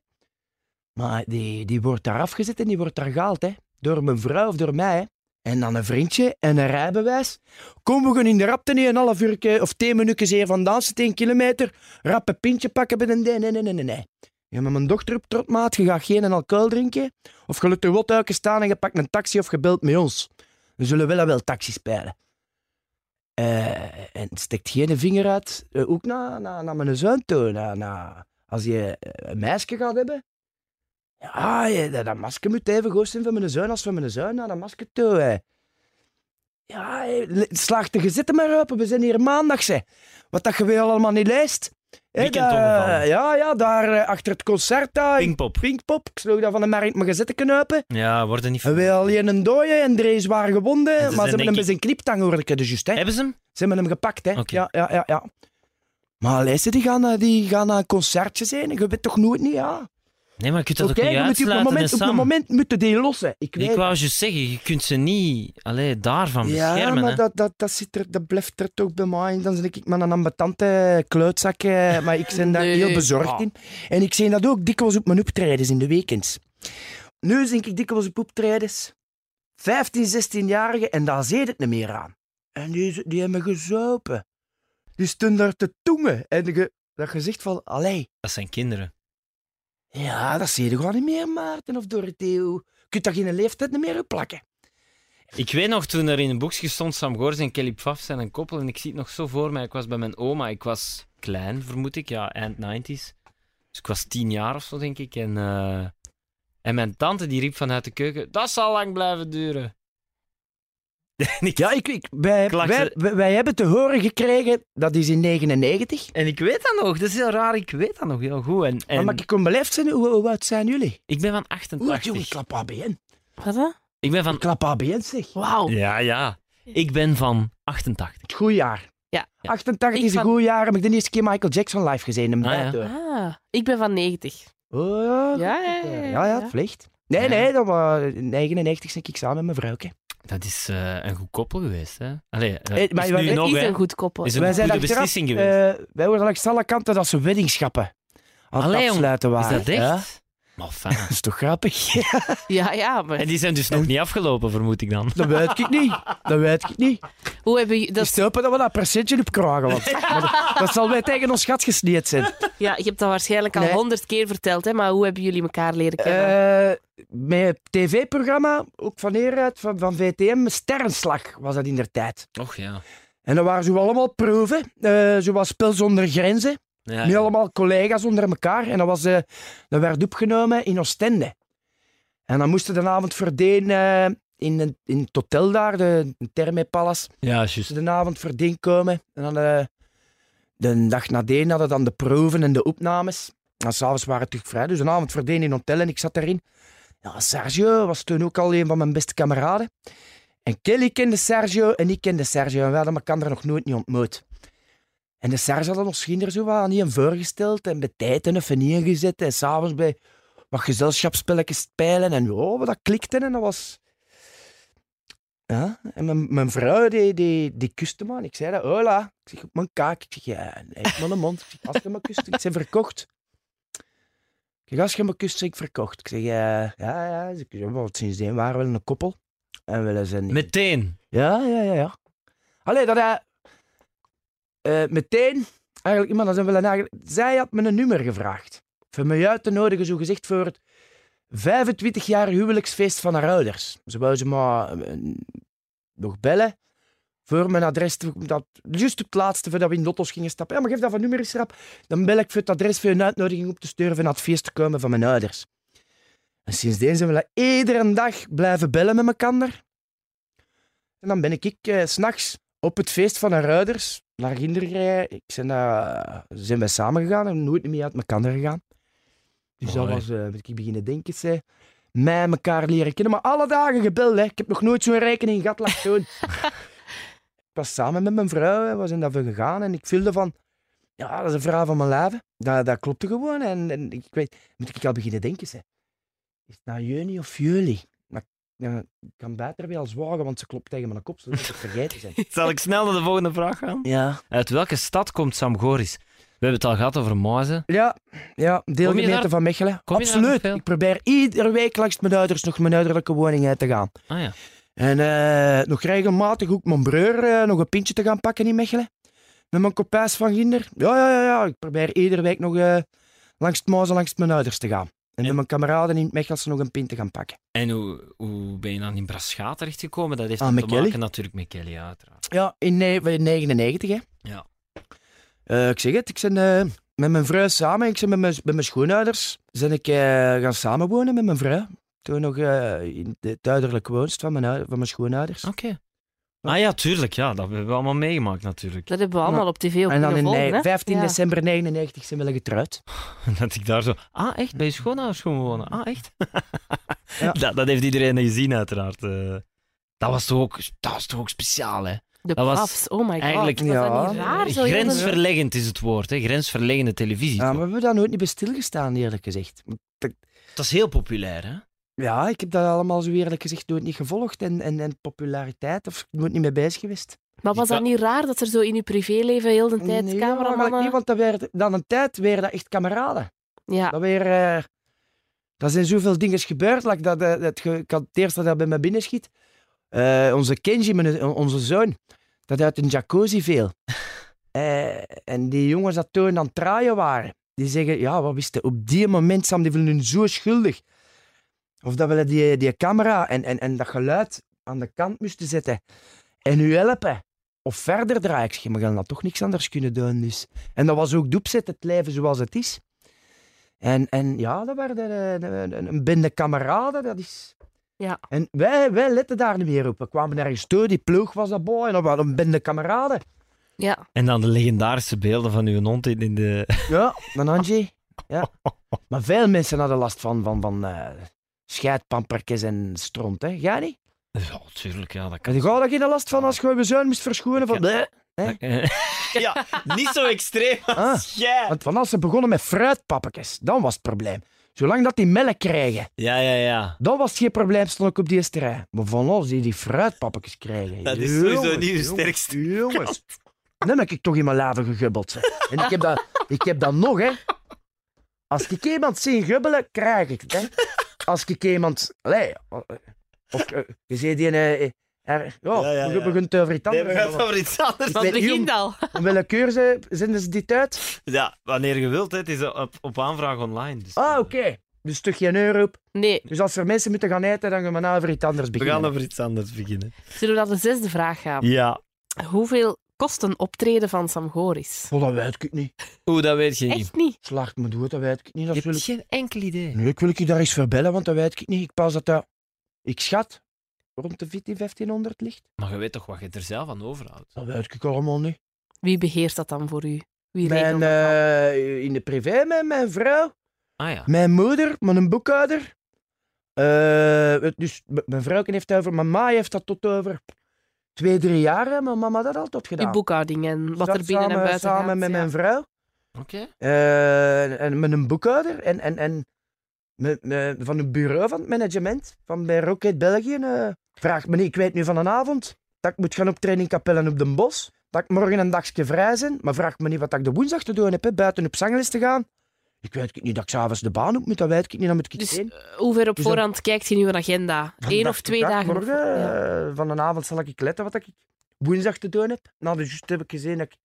B: Maar die, die wordt daar afgezet en die wordt daar gehaald. Hè. Door mijn vrouw of door mij. En dan een vriendje en een rijbewijs. Kom, we in de rapte niet een half uur of tien minuutjes hier zitten, 10 kilometer. Rap een pintje pakken bij een nee, nee, nee, nee, nee, Je met mijn dochter op trotmaat, je gaat geen alcohol drinken. Of je laat de wotduiken staan en je pakt een taxi of je belt met ons. We zullen wel en wel taxi spelen. Eh, en steekt geen vinger uit, eh, ook naar, naar mijn zoon toe. Naar, als je eh, een meisje gaat hebben, ja, je, dat, masker moet even goed zijn van mijn zoon als van mijn zoon naar dat masker toe. hè. Ja, hè, slaag de gezette maar open, we zijn hier maandag, zeg. Wat dat je weer allemaal niet leest.
D: Weekend
B: daar-
D: opgevallen.
B: Ja, ja, daar eh, achter het concert. daar,
D: Pinkpop.
B: Pinkpop. Ik sloeg dat van de markt maar gezette knopen.
D: Ja, worden niet
B: wij alleen een dode en drie zwaar gewonden. Maar ze hebben hem met zijn kniptang hoorde ik dus juist. Hè.
D: Hebben ze hem?
B: Ze hebben hem gepakt, hè.
D: Oké.
B: Ja, ja, ja, ja. Maar lezen die gaan, eh, die gaan naar een concertje zijn. Je weet toch nooit niet, ja.
D: Nee, maar je kunt dat ook niet
B: je op moment, op een moment moeten die lossen. Ik weet
D: Ik wou juist zeggen, je kunt ze niet allee, daarvan
B: Ja,
D: beschermen.
B: maar
D: hè.
B: dat, dat, dat, zit er, dat blijft er toch bij mij. Dan zit ik met een ambetante kleutzak, maar ik ben daar
E: Nee.
B: heel bezorgd
E: Ah.
B: in. En ik zie dat ook dikwijls op mijn optredens in de weekends. Nu denk ik dikwijls op optredens. 15, 16-jarigen en daar zit het niet meer aan. En die, die hebben gezopen. Die stonden daar te tongen. En je, dat gezicht van, allee,
D: Dat zijn kinderen.
B: Ja, dat zie je gewoon niet meer, Maarten of Dorotheo. Je kunt daar geen leeftijd meer op plakken.
D: Ik weet nog toen er in een boekje stond Sam Goors en Kelly Pfaff zijn een koppel. En ik zie het nog zo voor mij. Ik was bij mijn oma. Ik was klein, vermoed ik. Ja, eind 90s. Dus ik was tien jaar of zo, denk ik. En, eh, en mijn tante die riep vanuit de keuken: Dat zal lang blijven duren.
B: Ja, ik, ik, wij,
D: Klak
B: wij,
D: ze-
B: wij, wij hebben te horen gekregen, dat is in 99.
D: en ik weet dat nog. Dat is heel raar. Ik weet dat nog heel goed. En, en
B: Maar mag ik kom beleefd zijn? Hoe, hoe oud zijn jullie?
D: ik ben van
B: Oeh,
D: 88.
B: jongen, ik klap ABN.
E: Wat dan?
D: Ik ben van...
B: Ik klap ABN, zeg.
E: Wauw.
D: Ja, ja. Ik ben van 88.
B: Goed jaar.
E: Ja.
B: 88
E: Ik
B: is een goed jaar. Heb ik de eerste keer Michael Jackson live gezien. Hem
D: Ah, ja.
E: Ah, ik ben van 90.
B: Oh, ja.
E: Ja, ja, ja,
B: ja,
E: ja,
B: ja,
E: ja.
B: het vliegt. Nee,
D: Ja.
B: nee, dat was 99 zit ik samen met mijn vrouwke.
D: Dat is eh, een goed koppel geweest, hè? Allee, eh,
B: Hey, maar
D: is nu nog,
E: is een goed koppel.
D: Is een
B: Wij zijn achteraf,
D: beslissing geweest.
B: eh, wij hoorden langs alle kanten dat ze weddingschappen aan het afsluiten
D: is
B: waren.
D: dat echt? Maar fijn.
B: Dat is toch grappig?
E: Ja, ja, maar
D: En die zijn dus nog niet afgelopen, vermoed ik dan.
B: dat weet ik niet. Dat weet ik niet.
E: hoe hebben je...
B: Dat
E: Dat,
B: is hopen dat we dat percentje op krijgen. Want dat, dat zal wij tegen ons gat gesneed zijn.
E: ja, je hebt dat waarschijnlijk al
B: Nee.
E: honderd keer verteld, hè, maar hoe hebben jullie elkaar leren kennen?
B: Eh met tv-programma, ook van hieruit, van, van VTM, Sterrenslag was dat in der tijd.
D: Och ja.
B: En dan waren zo allemaal proeven, eh zoals Spel zonder Grenzen,
D: ja.
B: met allemaal collega's onder elkaar. En dat, was, eh, dat werd opgenomen in Oostende. En dan moesten de avond verdien eh, in, een- in het hotel daar, de Terme Palace,
D: Ja, juist.
B: de avond verdien komen. En dan eh, de dag nadien hadden dan de proeven en de opnames. En s'avonds waren het terug vrij. Dus een avond verdien in een hotel en ik zat daarin. Ja, Sergio was toen ook al een van mijn beste kameraden. En Kelly kende Sergio en ik kende Sergio. En we hadden elkaar nog nooit niet ontmoet. En de Sergio had ons kinderen zo wat aan die voorgesteld en bij tijd en even neergezet. En s'avonds bij wat gezelschapsspelletjes spelen. En oh, dat klikte en dat was... Ja, en mijn, mijn vrouw die, die, die kuste me. Ik zei dat, hola. Ik zeg op mijn kaak. Ik zeg, ja, nee, op mijn mond. Ik zeg, als je me kust, ik zeg, verkocht. Ik zeg, als je me kust, zeg ik verkocht. Ik zeg, ja, ja. Dus ik zeg, want sindsdien waren we een koppel. En we zijn...
D: Meteen.
B: Ja, ja, ja, ja. Allee, dat hij... eh, meteen... Eigenlijk, iemand, een eigen- Zij had me een nummer gevraagd. Voor mij uit te nodigen, zo gezegd, voor het 25 jaar huwelijksfeest van haar ouders. Ze wou ze maar eh, nog bellen voor mijn adres. Dat, juist op het laatste, voordat we in Lottos gingen stappen. Ja, maar geef dat van nummer eens rap. Dan bel ik voor het adres voor een uitnodiging op te sturen naar het feest te komen van mijn ouders. En sindsdien zijn we iedere dag blijven bellen met elkaar. En dan ben ik, ik eh, s'nachts op het feest van haar ouders naar gereden. Ik zijn, daar zijn wij samen gegaan en nooit meer uit elkaar gegaan. Dus dat
D: Mooi.
B: was, eh moet ik beginnen denken, zei, mij elkaar leren kennen. Maar alle dagen gebeld, hè. Ik heb nog nooit zo'n rekening gehad, laat doen. ik was samen met mijn vrouw, hè. we zijn daarvoor gegaan en ik voelde van, ja, dat is een vrouw van mijn leven. Dat, dat klopte gewoon. En, en ik weet, moet ik al beginnen denken, zei. Is het nou juni of juli? Ja, ik kan beter weer al zwagen, want ze klopt tegen mijn kop, zodat ik het vergeten zijn.
D: Zal ik snel naar de volgende vraag gaan?
B: Ja.
D: Uit welke stad komt Sam Goris? We hebben het al gehad over Moizen.
B: Ja, ja deelgemeente
D: daar-
B: van Mechelen.
D: kom
B: Absoluut. Ik probeer iedere week langs mijn ouders nog mijn ouderlijke woning uit te gaan.
D: Ah ja.
B: En eh, nog regelmatig ook mijn broer eh, nog een pintje te gaan pakken in Mechelen. Met mijn kopijs van Ginder. Ja, ja, ja, ja. Ik probeer iedere week nog eh, langs het langs mijn ouders te gaan. En, met mijn kameraden in het Mechelse nog een pint te gaan pakken.
D: En hoe, hoe ben je dan in Braschaat terechtgekomen? Dat heeft
B: Ah,
D: te maken natuurlijk met Kelly, uiteraard.
B: Ja, in ne- in 99, hè.
D: Ja.
B: Eh, ik zeg het, ik ben eh, met mijn vrouw samen, ik ben met mijn, met mijn schoonouders, ben ik eh, gaan samenwonen met mijn vrouw. Toen nog in de ouderlijke woonst van mijn, van mijn schoonouders.
D: Oké. Ah ja, tuurlijk. Ja, dat hebben we allemaal meegemaakt natuurlijk.
E: Dat hebben we allemaal op tv ook
B: En dan in
E: volgen.
B: nei-
E: hè?
B: 15
E: Ja.
B: december 99 zijn we getrouwd.
D: Dat ik daar zo... Ah, echt? Bij je schoonouders gewoon wonen? Ah, echt?
B: Ja.
D: dat, dat heeft iedereen gezien, uiteraard. eh. dat, was toch ook, dat was toch ook speciaal, hè?
E: De
D: Dat was
E: Pafs, oh my god.
D: eigenlijk-
E: was dat
B: Ja.
E: niet raar? Zo heel de-
D: Grensverleggend is het woord, hè? Grensverleggende televisie.
B: Ja, maar we hebben daar nooit niet bij stilgestaan, eerlijk gezegd.
D: Dat is heel populair, hè?
B: Ja, ik heb dat allemaal zo eerlijk gezegd nooit niet gevolgd. En, en, en populariteit, of ik nooit niet mee bezig geweest.
E: Maar was dat niet raar dat er zo in uw privéleven heel de tijd
B: Nee,
E: cameramannen...
B: niet, want dat werd, dan een tijd weer dat echt kameraden.
E: Ja,
B: Dat weer... eh er zijn zoveel dingen gebeurd. Like dat, eh, dat, ik had het eerste dat bij me binnenschiet. Eh, onze Kenji, mijn- onze zoon, dat uit een jacuzzi viel. Eh, en die jongens dat toen aan het draaien waren, die zeggen, ja, wat wist je, op die moment, Sam, die voelen hun zo schuldig. Of dat we die, die camera en, en, en dat geluid aan de kant moesten zetten. En u helpen. Of verder draaien. Ik zeg, maar we gaan dat toch niks anders kunnen doen. Dus. En dat was ook de opzet, het leven zoals het is. En, en ja, dat werden eh, een, een, een bende kameraden, dat is...
E: Ja.
B: En wij, wij letten daar niet meer op. We kwamen ergens toe, die ploeg was dat boy, en dan waren een bende kameraden.
E: ja.
D: En dan de legendarische beelden van uw hond in de...
B: Ja, dan Angie. Ja. Maar veel mensen hadden last van, van, van eh scheidpampertjes en stront, hè. Ga niet?
D: Ja, tuurlijk, ja, dat kan.
B: En je er geen last van als je je zoon moest verschonen van... bleh.
D: ja, niet zo extreem
B: Ah.
D: als jij.
B: Want van als ze begonnen met fruitpappetjes, dan was het probleem. Zolang dat die melk krijgen,
D: Ja, ja, ja.
B: dan was het geen probleem, stond ik op die eerste rij. Maar van als die die fruitpappetjes krijgen...
D: Dat is sowieso niet
B: jongens,
D: sterkste
B: Jongens. Dan heb ik toch in mijn leven gegubbeld. zeg. En ik heb, dat, ik heb dat nog, hè. Als ik iemand zie gubbelen, krijg ik het, hè. Als ik iemand... Allee, of eh, je ziet die... er, ja,
D: Ja, ja,
B: we beginnen over iets
D: Nee,
B: anders.
D: we gaan over iets anders.
B: Ik
E: Van
B: weet niet
E: begin al.
B: Om welke keur ze, zenden ze dit uit?
D: Ja, wanneer je wilt, hè. het is op, op aanvraag online. Dus
B: Ah, oké. Dus toch geen euro op.
E: Nee,
B: Dus als er mensen moeten gaan eten, dan gaan we nou over iets anders
D: We
B: beginnen.
D: gaan over iets anders beginnen.
E: zullen we naar de zesde vraag gaan?
D: Ja.
E: Hoeveel kost een optreden van Sam Goris?
B: Oh, dat weet ik niet.
D: Oeh, dat weet je niet.
E: Echt niet.
B: Slaagt me dood, dat weet ik niet. Dat
D: Je
B: wil
D: hebt
B: ik...
D: geen enkel idee.
B: Nee, ik wil je daar eens verbellen, want dat weet ik niet. Ik pas dat dat... Ik schat rond de 14, 1500 ligt.
D: Maar je weet toch wat je er zelf aan overhoudt?
B: Dat weet ik allemaal niet.
E: Wie beheert dat dan voor u? Wie
B: Mijn,
E: regelt dat dan?
B: eh, in de privé met mijn vrouw,
D: Ah ja.
B: mijn moeder, mijn boekhouder. Eh, het- dus mijn vrouw heeft dat over, mijn ma heeft dat tot over twee, drie jaar. hè. Mijn mama dat altijd gedaan.
E: Uw boekhouding en wat er binnen
B: samen,
E: en buiten
B: Samen
E: gaat.
B: met
E: ja.
B: mijn vrouw.
D: Oké.
B: Eh, en met een boekhouder en, en, en met, met- van het bureau van het management van bij Rocket België. eh vraagt me niet, ik weet nu van een avond dat ik moet gaan optreden in Kapellen op Den Bos. Dat ik morgen een dagje vrij ben, maar vraagt me niet wat ik de woensdag te doen heb, hè, buiten op zangles te gaan. Ik weet niet dat ik s'avonds de baan op moet, dat weet ik niet, dan moet ik iets
E: Dus
B: heen.
E: eh, hoe ver op
B: Dus dan-
E: voorhand kijkt je in uw agenda?
B: Van
E: Eén of twee
B: dag,
E: dagen?
B: Morgen,
E: ja.
B: eh, van een avond zal ik letten wat ik woensdag te doen heb. Nou, dus juist heb ik gezien dat ik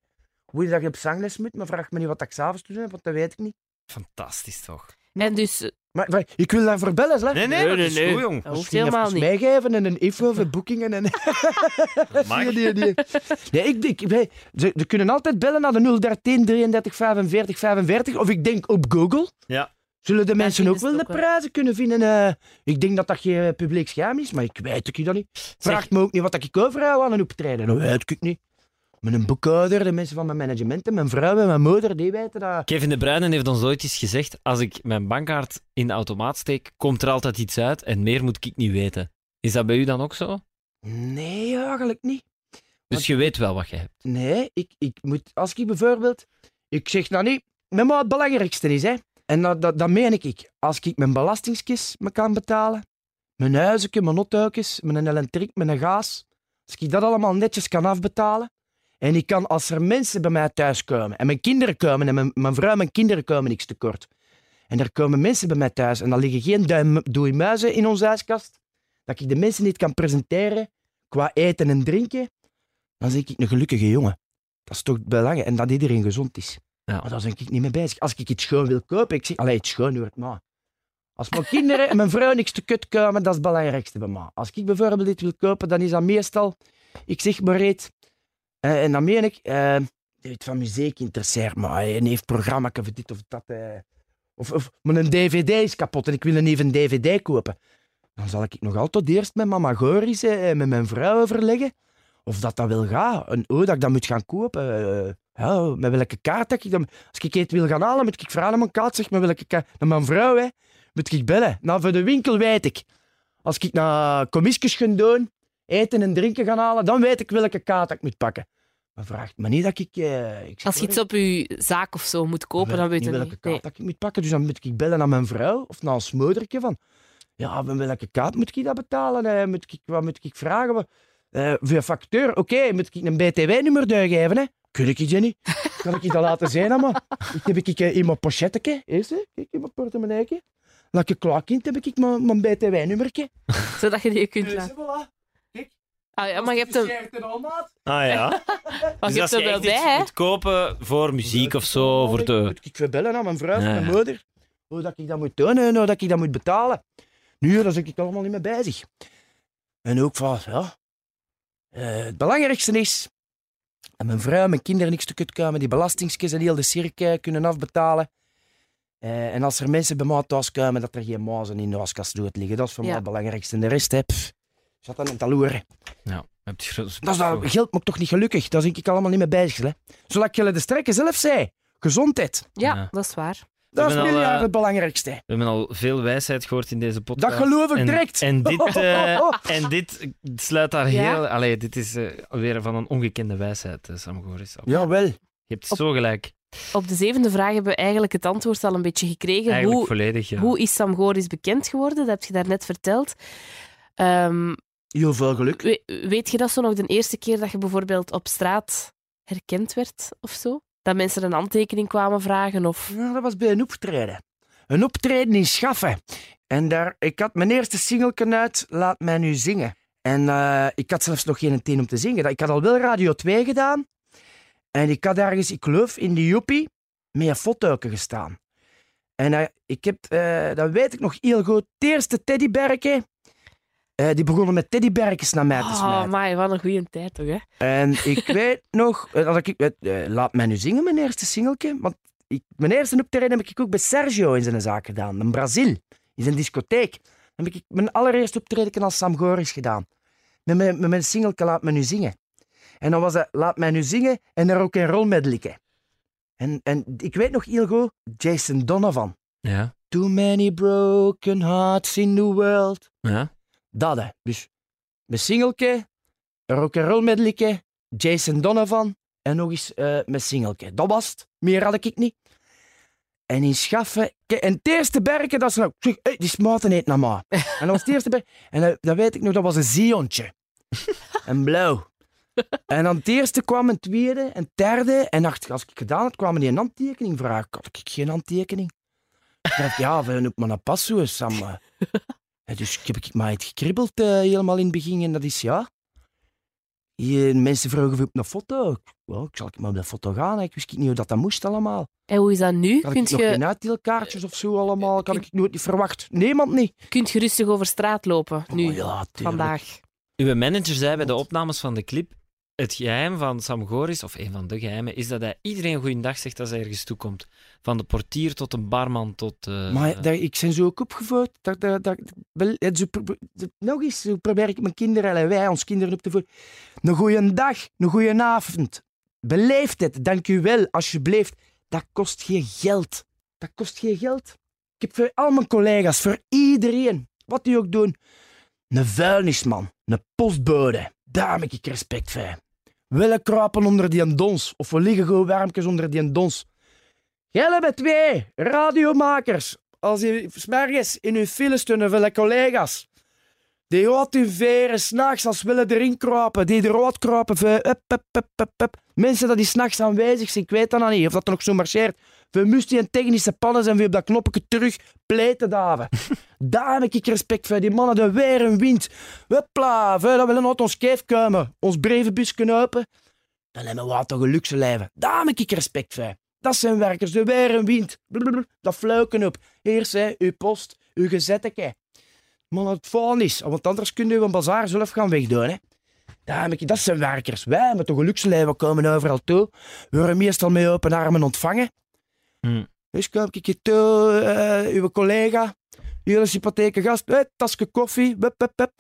B: woensdag op zangles moet, maar vraag me niet wat ik s'avonds te doen heb, want dat weet ik niet.
D: Fantastisch toch?
E: En dus, eh,
B: Maar, maar ik wil daarvoor bellen, hè.
D: Nee, nee,
E: Nee,
D: dat
E: nee,
D: is
E: nee.
D: goed, jong.
E: dat hoeft
B: Misschien
E: helemaal
B: even
E: niet.
B: meegeven en een info over boekingen. En...
D: Mag.
B: Nee, nee, nee. Nee, ik denk, wij, ze, ze kunnen altijd bellen naar de 013 33 45 45. Of ik denk op Google.
D: Ja.
B: Zullen de mensen ook wel de prijzen kunnen vinden? eh? ik denk dat dat geen publiek scherm is, maar ik weet het dat niet. Vraagt me ook niet wat ik overhoud aan een optreden. Dat weet ik niet. Mijn boekhouder, de mensen van mijn management, en mijn vrouw en mijn moeder, die weten dat.
D: Kevin de Bruyne heeft ons ooit eens gezegd: als ik mijn bankkaart in de automaat steek, komt er altijd iets uit en meer moet ik niet weten. Is dat bij u dan ook zo?
B: Nee, eigenlijk niet.
D: Dus je weet wel wat je hebt.
B: Nee, ik, ik moet, als ik bijvoorbeeld, ik zeg nou niet, met wat het belangrijkste is, hè. En dat, dat, dat meen ik, ik. Als ik mijn belastingskist me kan betalen, mijn huizenke, mijn nothuikjes, mijn elektriek, mijn gas, als ik dat allemaal netjes kan afbetalen, en ik kan, als er mensen bij mij thuis komen, en mijn kinderen komen, en mijn, mijn vrouw en mijn kinderen komen niks tekort, en er komen mensen bij mij thuis, en er liggen geen duim, doei muizen in onze huiskast, dat ik de mensen niet kan presenteren qua eten en drinken, dan zeg ik een gelukkige jongen. Dat is toch belangrijk. En dat iedereen gezond is.
D: Ja.
B: Maar daar ben ik niet mee bezig. Als ik iets schoon wil kopen, ik zeg, allee, iets schoon hoort maar. Als mijn kinderen en mijn vrouw niks te kut komen, dat is het belangrijkste bij mij. Als ik bijvoorbeeld iets wil kopen, dan is dat meestal, ik zeg maar iets, en dan meen ik, eh, dit van muziek interesseert me. Hij heeft programma of dit of dat. eh. of, of mijn dvd is kapot en ik wil een even dvd kopen. Dan zal ik nog altijd eerst met mama Goris eh, en met mijn vrouw overleggen of dat dat wil gaan. En oh, dat ik dat moet gaan kopen. Eh, ja, met welke kaart dat ik dan... Als ik het wil gaan halen, moet ik vragen aan mijn kaart. Zeg, met welke kaart... Naar mijn vrouw, hè. Moet ik bellen. Nou, voor de winkel weet ik. Als ik naar commissies ga doen, eten en drinken gaan halen, dan weet ik welke kaart ik moet pakken. Maar vraagt me niet dat ik... eh, ik zeg,
E: Als je iets op je zaak of zo moet kopen, dan weet je
B: niet welke
E: Nee.
B: kaart dat ik moet pakken. Dus dan moet ik bellen naar mijn vrouw of naar een smoedertje van... Ja, met welke kaart moet ik dat betalen? Eh, moet ik, wat moet ik vragen? Eh, voor een facteur, oké, moet ik een BTW-nummer geven? Hè? Kun ik die niet? Kan ik je dat laten zijn? Maar ik heb ik eh, in mijn pochetje, eerst, hè? kijk, in mijn portemonnee. Laat ik klaar kind, heb ik mijn, mijn BTW-nummertje.
E: Zodat je die kunt
B: Dus,
E: laten.
B: voilà.
E: Ah, ja, maar je hebt hem,
D: Ah ja.
E: maar
D: dus
E: je
D: als
E: hebt hem
D: je
E: wel bij, hè?
D: moet kopen voor muziek of zo, voor de...
B: Moet ik bellen aan mijn vrouw of
D: Ja,
B: mijn moeder? Hoe dat ik dat moet doen en hoe dat ik dat moet betalen. Nu, daar zit ik allemaal niet mee bezig. En ook van, ja... eh, het belangrijkste is dat mijn vrouw en mijn kinderen niks te kut komen, die belastingskes en heel de cirkel kunnen afbetalen. Eh, en als er mensen bij mij thuis komen, dat er geen mazen in de waskast doet liggen. Dat is voor
E: Ja.
B: mij het belangrijkste. En de rest, hè, pff, zat dan in het aloeren.
D: Ja, heb je
B: Dat, is, dat geld me toch niet gelukkig. Daar zit ik allemaal niet mee bezig. Hè. Ik jullie de strekken zelf zei. Gezondheid.
E: Ja,
D: Ja.
E: dat is waar.
B: Dat is
D: al, eh,
B: het belangrijkste.
D: We hebben al veel wijsheid gehoord in deze podcast.
B: Dat geloof ik
D: en,
B: direct.
D: En dit, eh, en dit sluit daar
E: Ja.
D: heel... Allee, dit is eh, weer van een ongekende wijsheid, Sam Goris.
B: Jawel.
D: Je hebt zo gelijk.
E: Op de zevende vraag hebben we eigenlijk het antwoord al een beetje gekregen.
D: Eigenlijk
E: Hoe,
D: volledig, ja.
E: hoe is Sam Goris bekend geworden? Dat heb je daarnet verteld. Ehm,
B: Heel veel geluk.
E: we- weet je dat zo nog de eerste keer dat je bijvoorbeeld op straat herkend werd of zo? Dat mensen een handtekening kwamen vragen of...
B: Ja, dat was bij een optreden. Een optreden in Schaffen. En daar, ik had mijn eerste singeltje uit, Laat mij nu zingen. En eh, ik had zelfs nog geen teen om te zingen. Ik had al wel Radio 2 gedaan. En ik had ergens, ik geloof, in de Joepie, met een foto gestaan. En eh, ik heb, eh, dat weet ik nog heel goed, het eerste teddyberken, eh, die begonnen met teddyberkjes naar mij te
E: Oh,
B: smijten.
E: maar wat een goede tijd toch, hè?
B: En ik weet nog, eh, dat ik, eh, laat mij nu zingen, mijn eerste singeltje. Want ik, mijn eerste optreden heb ik ook bij Sergio in zijn zaak gedaan, in Brazil, in zijn discotheek. Dan heb ik mijn allereerste optreden als Sam Goris gedaan. Met mijn, met mijn singeltje Laat me nu zingen. En dan was dat Laat mij nu zingen en er ook een rolmedleyke. En, en ik weet nog heel goed, Jason Donovan.
D: Ja.
B: Too many broken hearts in the world.
D: ja.
B: Dat, hè. Dus mijn singeltje, een rock'n'roll medleyke, Jason Donovan en nog eens eh mijn singeltje. Dat was het. Meer had ik niet. En in Schaffen... En het eerste berken, dat is nou... Zeg, hey, die smaten eet naar maar. En dat was het eerste berk. En dat, dat weet ik nog, dat was een zeehontje. en blauw. En dan het eerste kwam een tweede, een derde. En dacht, als ik gedaan had, kwamen die een handtekening vragen. Had ik geen handtekening? Ik dacht, ja, we op mijn pas zo, Sam. Eh. Ja, dus ik heb ik maar het gekribbeld eh, helemaal in het begin. En dat is ja. Je, mensen vroegen of op een foto. Ik- Wel, ik zal ik maar op de foto gaan. hè. Ik wist niet hoe dat, dat moest allemaal.
E: En hoe is dat nu?
B: Had
E: Kunt
B: ik nog
E: je,
B: geen uitdeelkaartjes of zo allemaal? Dat had ik nooit niet verwacht. Niemand niet.
E: kunt je rustig over straat lopen nu,
B: Oh, ja,
E: vandaag?
D: Uw manager zei bij de opnames van de clip... Het geheim van Sam Goris, of een van de geheimen, is dat hij iedereen goeiedag zegt als hij ergens toekomt. Van de portier tot een barman tot... eh,
B: Maar ik ben zo ook opgevoed. Dat, dat, dat, nog eens, zo probeer ik mijn kinderen en wij, ons kinderen op te voeden. Een goeie dag, een goeie avond. Beleef het, dank u wel, alsjeblieft. Dat kost geen geld. Dat kost geen geld. Ik heb voor al mijn collega's, voor iedereen, wat die ook doen, een vuilnisman, een postbode. Daar heb ik respect voor. Willen kruipen onder die dons, of we liggen gewoon warmpjes onder die dons. Jij hebben twee radiomakers. Als je s'mergens in uw file van de collega's. Die hoort uw veren s'nachts als willen erin kruipen. Die kruipen. Up, up, up. Mensen dat die s'nachts aanwezig zijn, ik weet dat nog niet. Of dat er nog zo marcheert. Voor moest die een technische pannen zijn, voor op dat knopje terug pleiten daven. Daar heb ik respect voor. Die mannen, de weer en wind. Hopla, voor dat willen uit ons keef komen. Ons brevenbus kunnen open. Dan hebben we wat toch een luxe leven. Daar heb ik respect voor. Dat zijn werkers, de weer en wind. Blablabla, Dat fluiken op. Eerst hè, uw post, uw gezetteke. Maar het van is, want anders kun je een bazaar zelf gaan wegdoen. Hè. Daar heb ik, dat zijn werkers. Wij hebben toch een luxe leven, we komen overal toe. We worden meestal met open armen ontvangen.
D: Hmm.
B: Dus kom ik toe, eh, uw collega, jullie sympathieke gast, hey, tasje koffie, wup, wup, wup.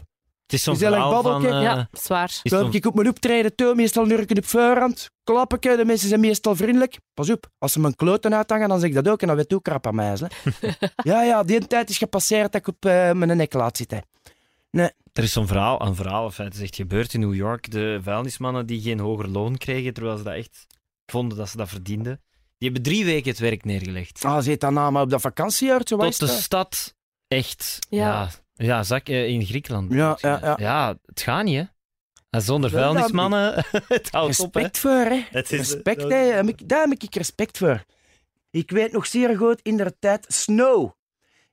D: Het is zo'n
B: Gezellig
D: verhaal van... eh,
E: ja, zwaar.
B: Toen
D: zo'n-
B: ik op mijn optreden toe, meestal nurken op voorhand, klappen, de mensen zijn meestal vriendelijk. Pas op, als ze mijn kloten uithangen, dan zeg ik dat ook en dan weet ook krap aan mij. ja, ja, die tijd is gepasseerd dat ik op eh, mijn nek laat zitten.
D: Er is zo'n verhaal, een verhaal, of het is echt gebeurd in New York. De vuilnismannen die geen hoger loon kregen, terwijl ze dat echt vonden dat ze dat verdienden. Die hebben drie weken het werk neergelegd.
B: Ah, zit dan nou maar op dat is
D: Tot de
B: dat?
D: stad echt...
E: Ja.
D: Ja, ja, zak, eh, in Griekenland.
B: Ja, ja, ja.
D: het gaat niet, hè. En zonder vuilnismannen, het houdt op, hè.
B: Respect voor, hè.
D: Het is-
B: Respect, hè. Daar heb ik respect voor. Ik weet nog zeer goed in de tijd Snow.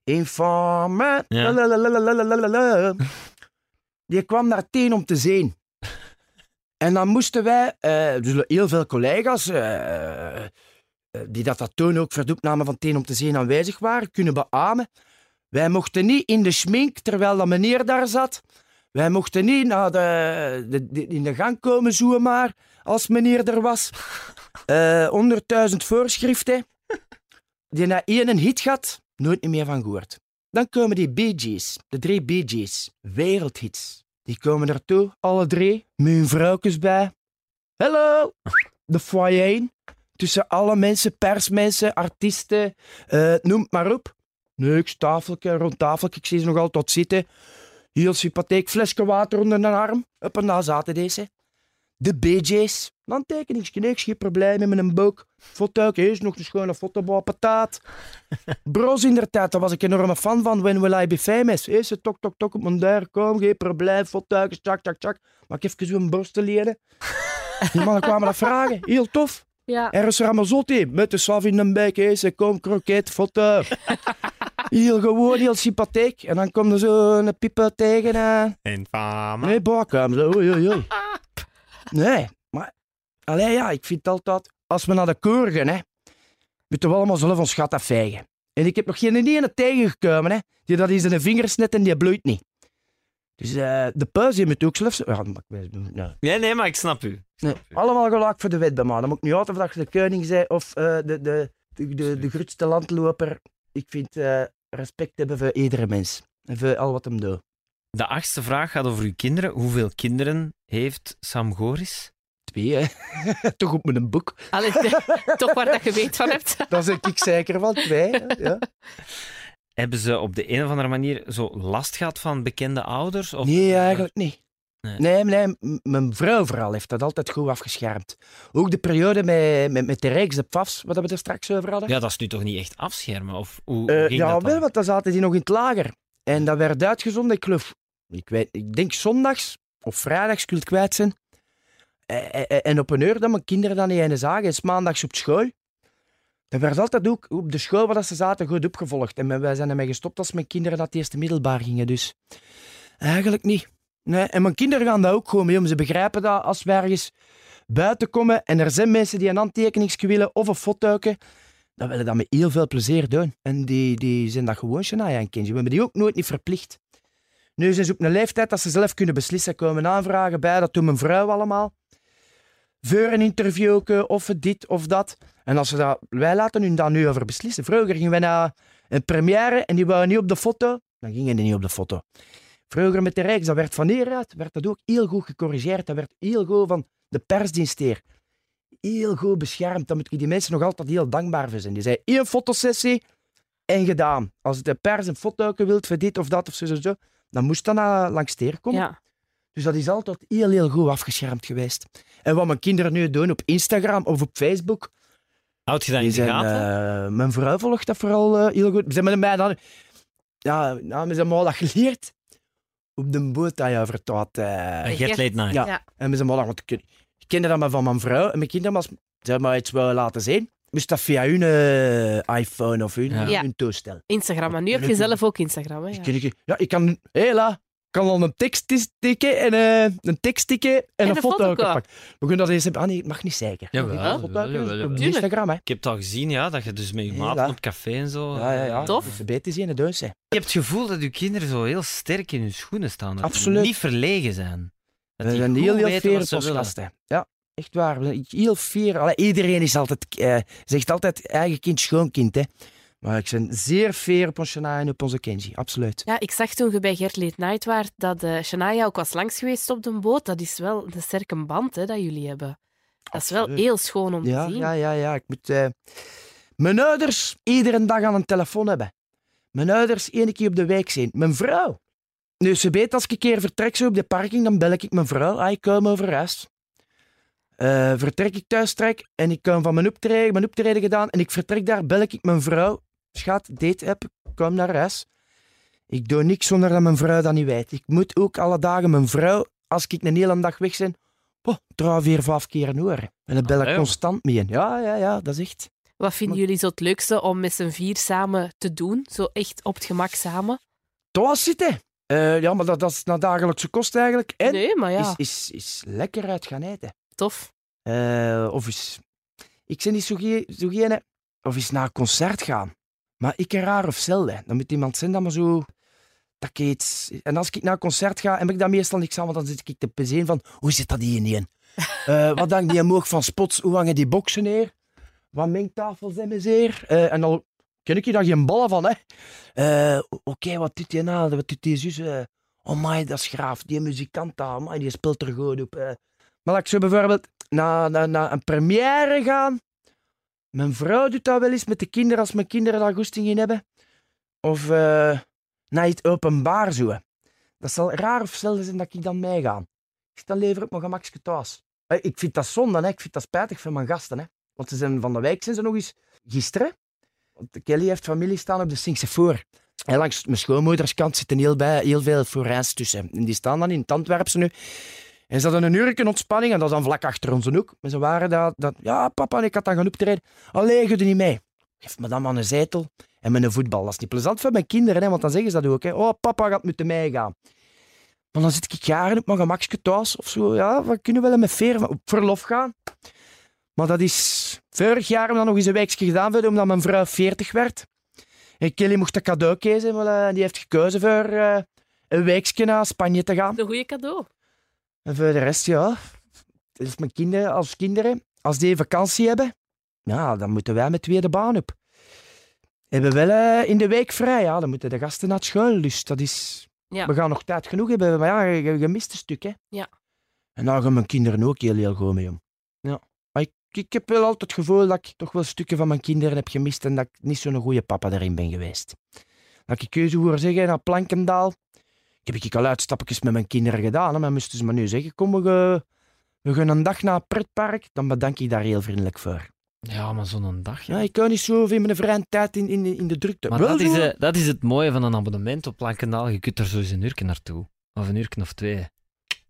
B: Infame.
D: Ja.
B: Die kwam naar Teen om te zien. En dan moesten wij, eh, dus heel veel collega's, eh, die dat, dat toen ook opname van Teen om te zien aanwezig waren, kunnen beamen. Wij mochten niet in de schmink terwijl dat meneer daar zat. Wij mochten niet naar de, de, de- in de gang komen zoeken maar als meneer er was. Eh 100.000 voorschriften. Die na één een hit gaat, nooit meer van gehoord. Dan komen die Bee Gees, de drie Bee Gees, wereldhits. Die komen naartoe, alle drie, met hun vrouwtjes bij. Hello! De foyer. Tussen alle mensen, persmensen, artiesten, eh, noem het maar op. Niks, tafeltje, rond tafeltje, ik zie ze nog altijd zitten. Heel sympathiek, flesje water onder de arm. Op en daar zaten deze. De BJ's. Dan tekeningsje, niks, geen probleem met een boek. Foto, eerst nog een schone foto pataat. Bros in der tijd, daar was ik een enorme fan van. When Will I Be Famous? Eerst tok, tok, tok op mijn deur, kom, geen probleem, foto, tjak, tjak, tjak. Mag ik even zo'n borst te leren? Die mannen kwamen dat vragen, heel tof.
E: Ja.
B: Er is Ramazotti met de saf in een bek, hè. ze kom, kroket, foto. Heel gewoon, heel sympathiek. En dan komt er zo'n pieper tegen. eh,
D: Infame.
B: Nee, bakken. Zo, oei, oei, oei. Nee, maar... Allee, ja, ik vind altijd... Als we naar de koor gaan, hè, moeten we allemaal zelf ons gat afvegen. En ik heb nog geen ene tegengekomen, hè, die dat in zijn vingers net en die bloeit niet. Dus eh, de pauze moet ook zelf... Ja, maar. Nee,
D: nee, maar ik snap u.
B: Nee, allemaal gelijk voor de wet bij mij. Dan moet ik niet uit of dat je de koning bent of eh, de, de, de, de, de grootste landloper. Ik vind eh, respect hebben voor iedere mens. En voor al wat hem doet.
D: De achtste vraag gaat over uw kinderen. Hoeveel kinderen heeft Sam Goris?
B: Twee, hè. Toch op mijn boek.
E: Allee, toch waar dat je weet van hebt.
B: Daar zeg ik zeker van, twee. Ja.
D: Hebben ze op de een of andere manier zo last gehad van bekende ouders? Of...
B: Nee, eigenlijk niet.
D: Nee.
B: Nee, mijn vrouw vooral heeft dat altijd goed afgeschermd. Ook de periode met, met, met de Rijks, de PAFs, wat we er straks over hadden.
D: Ja, dat is nu toch niet echt afschermen? Of hoe, ging
B: ja,
D: dat
B: wel, want dan zaten die nog in het lager. En dat werd uitgezonden, ik geloof, ik, weet, ik denk zondags of vrijdags, ik wil het kwijt zijn. Eh, eh, En op een uur dat mijn kinderen dan niet eens zagen, is maandags op school. Dat werd altijd ook op de school waar dat ze zaten goed opgevolgd. En wij zijn ermee gestopt als mijn kinderen het eerste middelbaar gingen. Dus eigenlijk niet. Nee, en mijn kinderen gaan dat ook gewoon mee om. Ze begrijpen dat als we ergens buiten komen en er zijn mensen die een handtekeningsje willen of een foto, dan willen dat met heel veel plezier doen. En die, die zijn dat gewoon Shania een kindje. We hebben die ook nooit niet verplicht. Nu zijn ze op een leeftijd dat ze zelf kunnen beslissen, komen aanvragen bij, dat doen mijn vrouw allemaal. Voor een interview of dit of dat. En als ze dat, wij laten hun daar nu over beslissen. Vroeger gingen wij naar een première en die waren niet op de foto, dan gingen die niet op de foto. Vroeger met de Rijks, dat werd van hieruit, werd dat ook heel goed gecorrigeerd. Dat werd heel goed van de persdienst hier. Heel goed beschermd. Daar moet ik die mensen nog altijd heel dankbaar voor zijn. Die zei één fotosessie en gedaan. Als de pers een foto wilt voor dit of dat of zo, zo, zo dan moest dat naar langs teer komen.
E: Ja.
B: Dus dat is altijd heel, heel goed afgeschermd geweest. En wat mijn kinderen nu doen op Instagram of op Facebook,
D: Houd je dat in de gaten?
B: eh, mijn vrouw volgt dat vooral eh, heel goed. Ze hebben mij dan... Ja, nou, ze hebben me dat geleerd. Op de boot dat je vertaalt.
D: Uh, Get Late Night.
B: ja.
E: Ja.
B: En we zijn maar want ik ik kende dat maar van mijn vrouw. En mijn kinderen, als ze maar iets willen laten zien, moest dat via hun eh, iPhone of hun,
D: Ja.
E: Ja.
B: hun toestel.
E: Instagram, maar nu heb je zelf ook Instagram. Hè?
B: Ik,
E: Ja.
B: ik- ja, ik kan... Hela, kan al een tekst tikken en eh, een tekst tikken en,
E: En
B: een
E: een
B: foto pakken. We kunnen dat eens hebben. Ah nee, het mag niet zeker. Pakken
D: jawel.
B: Op. Instagram, hè.
D: Ik heb het al gezien, ja, dat je dus met je
B: Ja.
D: maat op café en zo...
B: Ja, ja, ja.
D: eh,
E: Tof.
B: Beter zien in de deus, hè.
D: Je hebt het gevoel dat je kinderen zo heel sterk in hun schoenen staan. Dat
B: Absoluut.
D: Niet verlegen zijn. Dat
B: We
D: die
B: zijn heel, heel fier. Ja, echt waar. We zijn heel fier. Allee, iedereen is altijd, eh, zegt altijd eigen kind, schoonkind. Hè. Maar ik ben zeer fair op Shania en op onze Kenji, absoluut.
E: Ja, ik zag toen je bij Gert Late Night waart dat uh, Shania ook was langs geweest op de boot. Dat is wel een sterke band hè, dat jullie hebben. Dat is wel heel schoon om
B: Ja,
E: te zien.
B: ja, ja, ja. Ik moet eh, mijn ouders iedere dag aan een telefoon hebben. Mijn ouders één keer op de week zijn. Mijn vrouw. Nu, ze weet als ik een keer vertrek zo op de parking, dan bel ik mijn vrouw. Ah, ik kom over rest. Eh, vertrek ik thuis trek en ik kom van mijn optreden, mijn optreden gedaan en ik vertrek daar, bel ik mijn vrouw. Schat, date app, kom naar huis. Ik doe niks zonder dat mijn vrouw dat niet weet. Ik moet ook alle dagen mijn vrouw, als ik een hele dag weg ben, oh, trouw vier, vijf keer een horen. En dan bel ik
D: joh.
B: constant mee. Ja, ja, ja, dat is echt.
E: Wat vinden
B: Maar-
E: jullie zo het leukste om met z'n vier samen te doen? Zo echt op het gemak samen?
B: Thuis zitten. Eh, ja, maar dat, dat is naar dagelijkse kost eigenlijk. En
E: Nee, maar ja,
B: is, is, is lekker uit gaan eten.
E: tof.
B: Eh, of is... Ik ben niet zo, ge- zo geen... Of is naar een concert gaan. Maar ik raar of zelden. Dan moet iemand zijn dat maar zo... Dat ik iets... En als ik naar een concert ga, heb ik dat meestal niks aan, want dan zit ik te pezeen van... Hoe zit dat hier niet in? Eh, wat hangt die omhoog van spots? Hoe hangen die boksen neer? Wat mengtafels hebben ze hier? Eh, en al ken ik je daar geen ballen van, hè? Eh, Oké, wat doet die nou? Wat doet die zus? eh? oh my, dat is graaf. Die muzikant daar, amai, die speelt er goed op. Maar laat ik zo bijvoorbeeld naar, naar, naar een première gaan. Mijn vrouw doet dat wel eens met de kinderen, als mijn kinderen daar goesting in hebben. Of eh, naar iets openbaar zo. Dat zal raar of zelden zijn dat ik dan meega. Ik dan lever op mijn gemakje thuis. Eh, Ik vind dat zonde, hè. ik vind dat spijtig voor mijn gasten. Hè. Want ze zijn van de wijk zijn ze nog eens gisteren. Want Kelly heeft familie staan op de Sinkse voor. En langs mijn schoonmoederskant zitten heel, bij, heel veel forains tussen. En die staan dan in het Antwerpse nu. En ze hadden een uurtje ontspanning, en dat is dan vlak achter onze hoek. Maar ze waren dat, dat ja, papa, en ik had dan gaan optreden. Allee, je doet niet mee. Geef me dan maar een zetel en met een voetbal. Dat is niet plezant voor mijn kinderen, hè, want dan zeggen ze dat ook. Hè. Oh, papa gaat moeten meegaan. Maar dan zit ik jaren op mijn gemakje thuis of zo. Ja, we kunnen wel met veer op verlof gaan. Maar dat is vorig jaar dan nog eens een weekje gedaan, omdat mijn vrouw 40 werd. En Kelly mocht een cadeau kiezen, eh, die heeft gekozen voor eh, een weekje naar Spanje te gaan.
E: Een goede cadeau.
B: En voor de rest, ja. Dus mijn kinderen, als kinderen, als die vakantie hebben, ja, dan moeten wij met twee de baan op. Hebben wel eh, in de week vrij, ja. Dan moeten de gasten naar school. Dus dat is...
E: Ja.
B: We gaan nog tijd genoeg hebben, maar ja, je, je mist een stuk, hè.
E: Ja.
B: En daar gaan mijn kinderen ook heel, heel goed mee om. Ja. Maar ik, ik heb wel altijd het gevoel dat ik toch wel stukken van mijn kinderen heb gemist en dat ik niet zo'n goede papa daarin ben geweest. Dat ik keuze hoor zeggen naar Plankendaal. Heb ik al uitstapjes met mijn kinderen gedaan, hè, maar moesten ze me nu zeggen, kom, we, gaan- we gaan een dag naar een pretpark, dan bedank ik daar heel vriendelijk voor.
D: Ja, maar zo'n dag.
B: Ja, ik kan niet zo in mijn vrije tijd in, in, in de drukte.
D: Maar
B: Wel
D: dat is, dat is het mooie van een abonnement op Plankendaal. Je kunt er zo eens een uurtje naartoe. Of een uurtje of twee.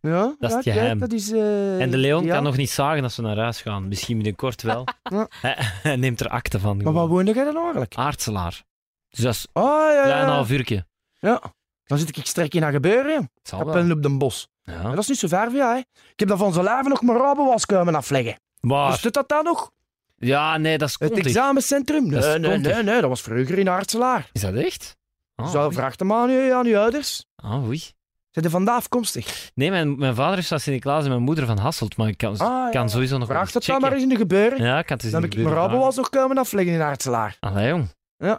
B: ja,
D: dat is het geheim.
B: Dat is, eh,
D: En de Leon
B: ja.
D: kan nog niet zagen als we naar huis gaan. Misschien binnenkort wel. Hij, neemt er akte van.
B: Maar waar woonde jij dan eigenlijk?
D: Aartselaar. Dus dat is
B: Oh, ja,
D: een
B: ja.
D: half uurtje.
B: ja. Dan zit ik strek in naar gebeuren. Kapellen op de bos.
D: Ja.
B: Maar dat is niet zo ver van jou, hè. Ik heb dat van zijn leven nog mijn rabenwas komen afleggen.
D: Maar,
B: dit dat dan nog?
D: ja, nee, dat is
B: Het
D: kontig.
B: examencentrum? Nee, nee,
D: kontig.
B: nee, nee, dat was vroeger in Hartselaar.
D: Is dat echt? Ah,
B: Zo, vraag hem aan je, aan je ouders.
D: Ah, oei.
B: Zijn er vandaag afkomstig?
D: Nee, mijn, mijn vader is van Sint-Niklaas en mijn moeder van Hasselt, maar ik kan,
B: Ah, ja,
D: kan
B: ja.
D: sowieso nog
B: Vraag dat dan maar eens in de gebeuren.
D: Ja, ik kan het eens
B: dan heb ik mijn rabenwas nog komen afleggen in Hartselaar.
D: Allee, jong.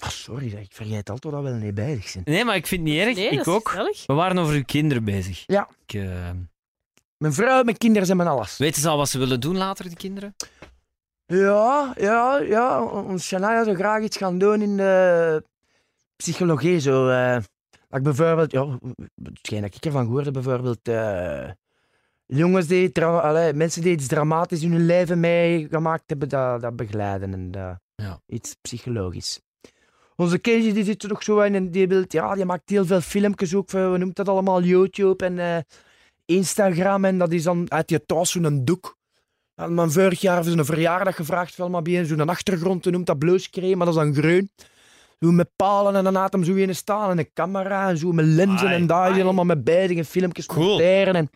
B: Ah, sorry, ik vergeet altijd dat we er niet bij zijn.
D: Nee, maar ik vind het niet erg.
E: Nee,
D: ik ook.
E: gezellig.
D: We waren over uw kinderen bezig.
B: Ja.
D: Ik, eh,
B: Mijn vrouw, mijn kinderen zijn mijn alles.
D: weten ze al wat ze willen doen later, die kinderen?
B: Ja, ja, ja. Ons Shania zou graag iets gaan doen in de psychologie. Zo, eh. dat ik bijvoorbeeld, ja, hetgeen dat ik ervan gehoord heb, bijvoorbeeld eh, jongens die, allee, mensen die iets dramatisch in hun leven meegemaakt hebben, dat, dat begeleiden en dat,
D: Ja.
B: iets psychologisch. Onze Kenji die zit er nog zo in en die, wil, ja, die maakt heel veel filmpjes ook, we noemen dat allemaal YouTube en eh, Instagram en dat is dan uit je thuis zo'n doek. Hadden me vorig jaar zijn verjaardag gevraagd, wel maar bij zo'n achtergrond, te noemt dat bluescreme, maar dat is dan groen. Zo met palen en dan had hem zo in staan en een camera en zo met lenzen
D: Ai,
B: en daar die allemaal met beide filmpjes
D: Cool.
B: En...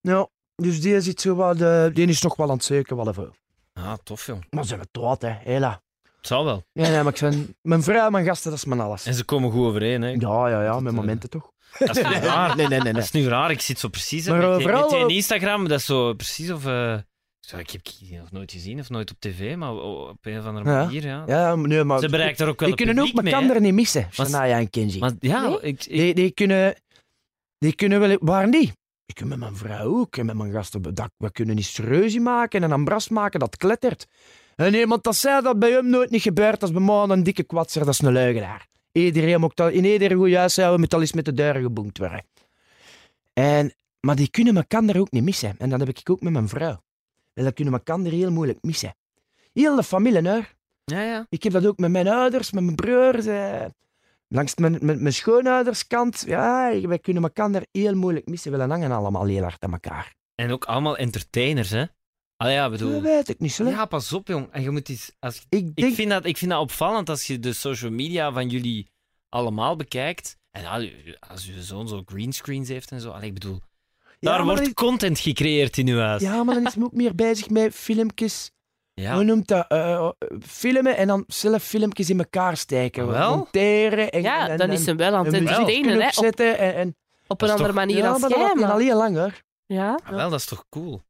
B: Ja, dus die, zit zo wat, eh, die is nog wel aan het zoeken wat ervoor.
D: Ah, tof, jong.
B: Maar ze hebben het hè, hela.
D: Het zal wel.
B: Ja, nee, maar ik ben, mijn vrouw en mijn gasten, dat is mijn alles.
D: En ze komen goed overeen, hè.
B: Ja, ja, ja,
D: Dat,
B: met
D: eh,
B: momenten toch.
D: Dat is nu raar.
B: Nee, nee, nee.
D: Dat
B: nee.
D: is nu raar. Ik zit zo precies
B: Maar,
D: met,
B: vooral
D: Instagram. Dat is zo precies of... eh, ik heb die nog nooit gezien of nooit op tv, maar op een of andere
B: Ja.
D: manier, ja.
B: Ja, nee, maar...
D: Ze bereikt er ook wel
B: Die kunnen ook elkaar niet missen, Shania en Kenji.
D: Maar ja,
E: Nee?
D: ik, ik,
B: Die, die, kunnen, die kunnen wel... Waar niet? Ik kan met mijn vrouw ook en met mijn gasten... Dat, we kunnen niet serieus maken en een ambras maken dat klettert. En iemand dat zei dat bij hem nooit niet gebeurt, dat is bij mij een dikke kwatser, dat is een leugenaar. Iedereen moet dat, in ieder goed juist houden, moet al eens met de deuren geboenkt worden. En, maar die kunnen elkaar ook niet missen. En dat heb ik ook met mijn vrouw. En dat kunnen elkaar heel moeilijk missen. Heel de familie, hoor.
D: ja, ja.
B: Ik heb dat ook met mijn ouders, met mijn broers. Eh, langs mijn, mijn, mijn schoonouderskant. Ja, wij kunnen elkaar heel moeilijk missen. We hangen allemaal heel hard aan elkaar.
D: En ook allemaal entertainers, hè. Allee, ja,
B: Dat
D: bedoel...
B: weet ik niet zo.
D: Ja, pas op, jong. En je moet iets... Als,
B: ik
D: ik,
B: denk...
D: vind dat, ik vind dat opvallend als je de social media van jullie allemaal bekijkt. En als je zoon zo greenscreens heeft en zo. Allee, ik bedoel... daar
B: maar
D: wordt
B: is-
D: content gecreëerd in uw huis.
B: Ja, maar dan is hij ook meer bezig met filmpjes.
D: Ja.
B: Hoe noemt dat? Eh, filmen en dan zelf filmpjes in elkaar steken.
D: Ah, wel?
B: Monteren. En,
E: Ja,
B: en,
E: dan
B: en-
E: is hem wel aan het entertainen, hè. Op,
B: opzetten. En, en,
E: op
D: Dat
E: een andere
D: toch-
E: manier
B: ja,
E: dan
B: maar dat
E: jij,
B: doet hij al
E: maar-
B: heel lang hoor.
E: Ja.
D: Ah, wel, dat is toch cool?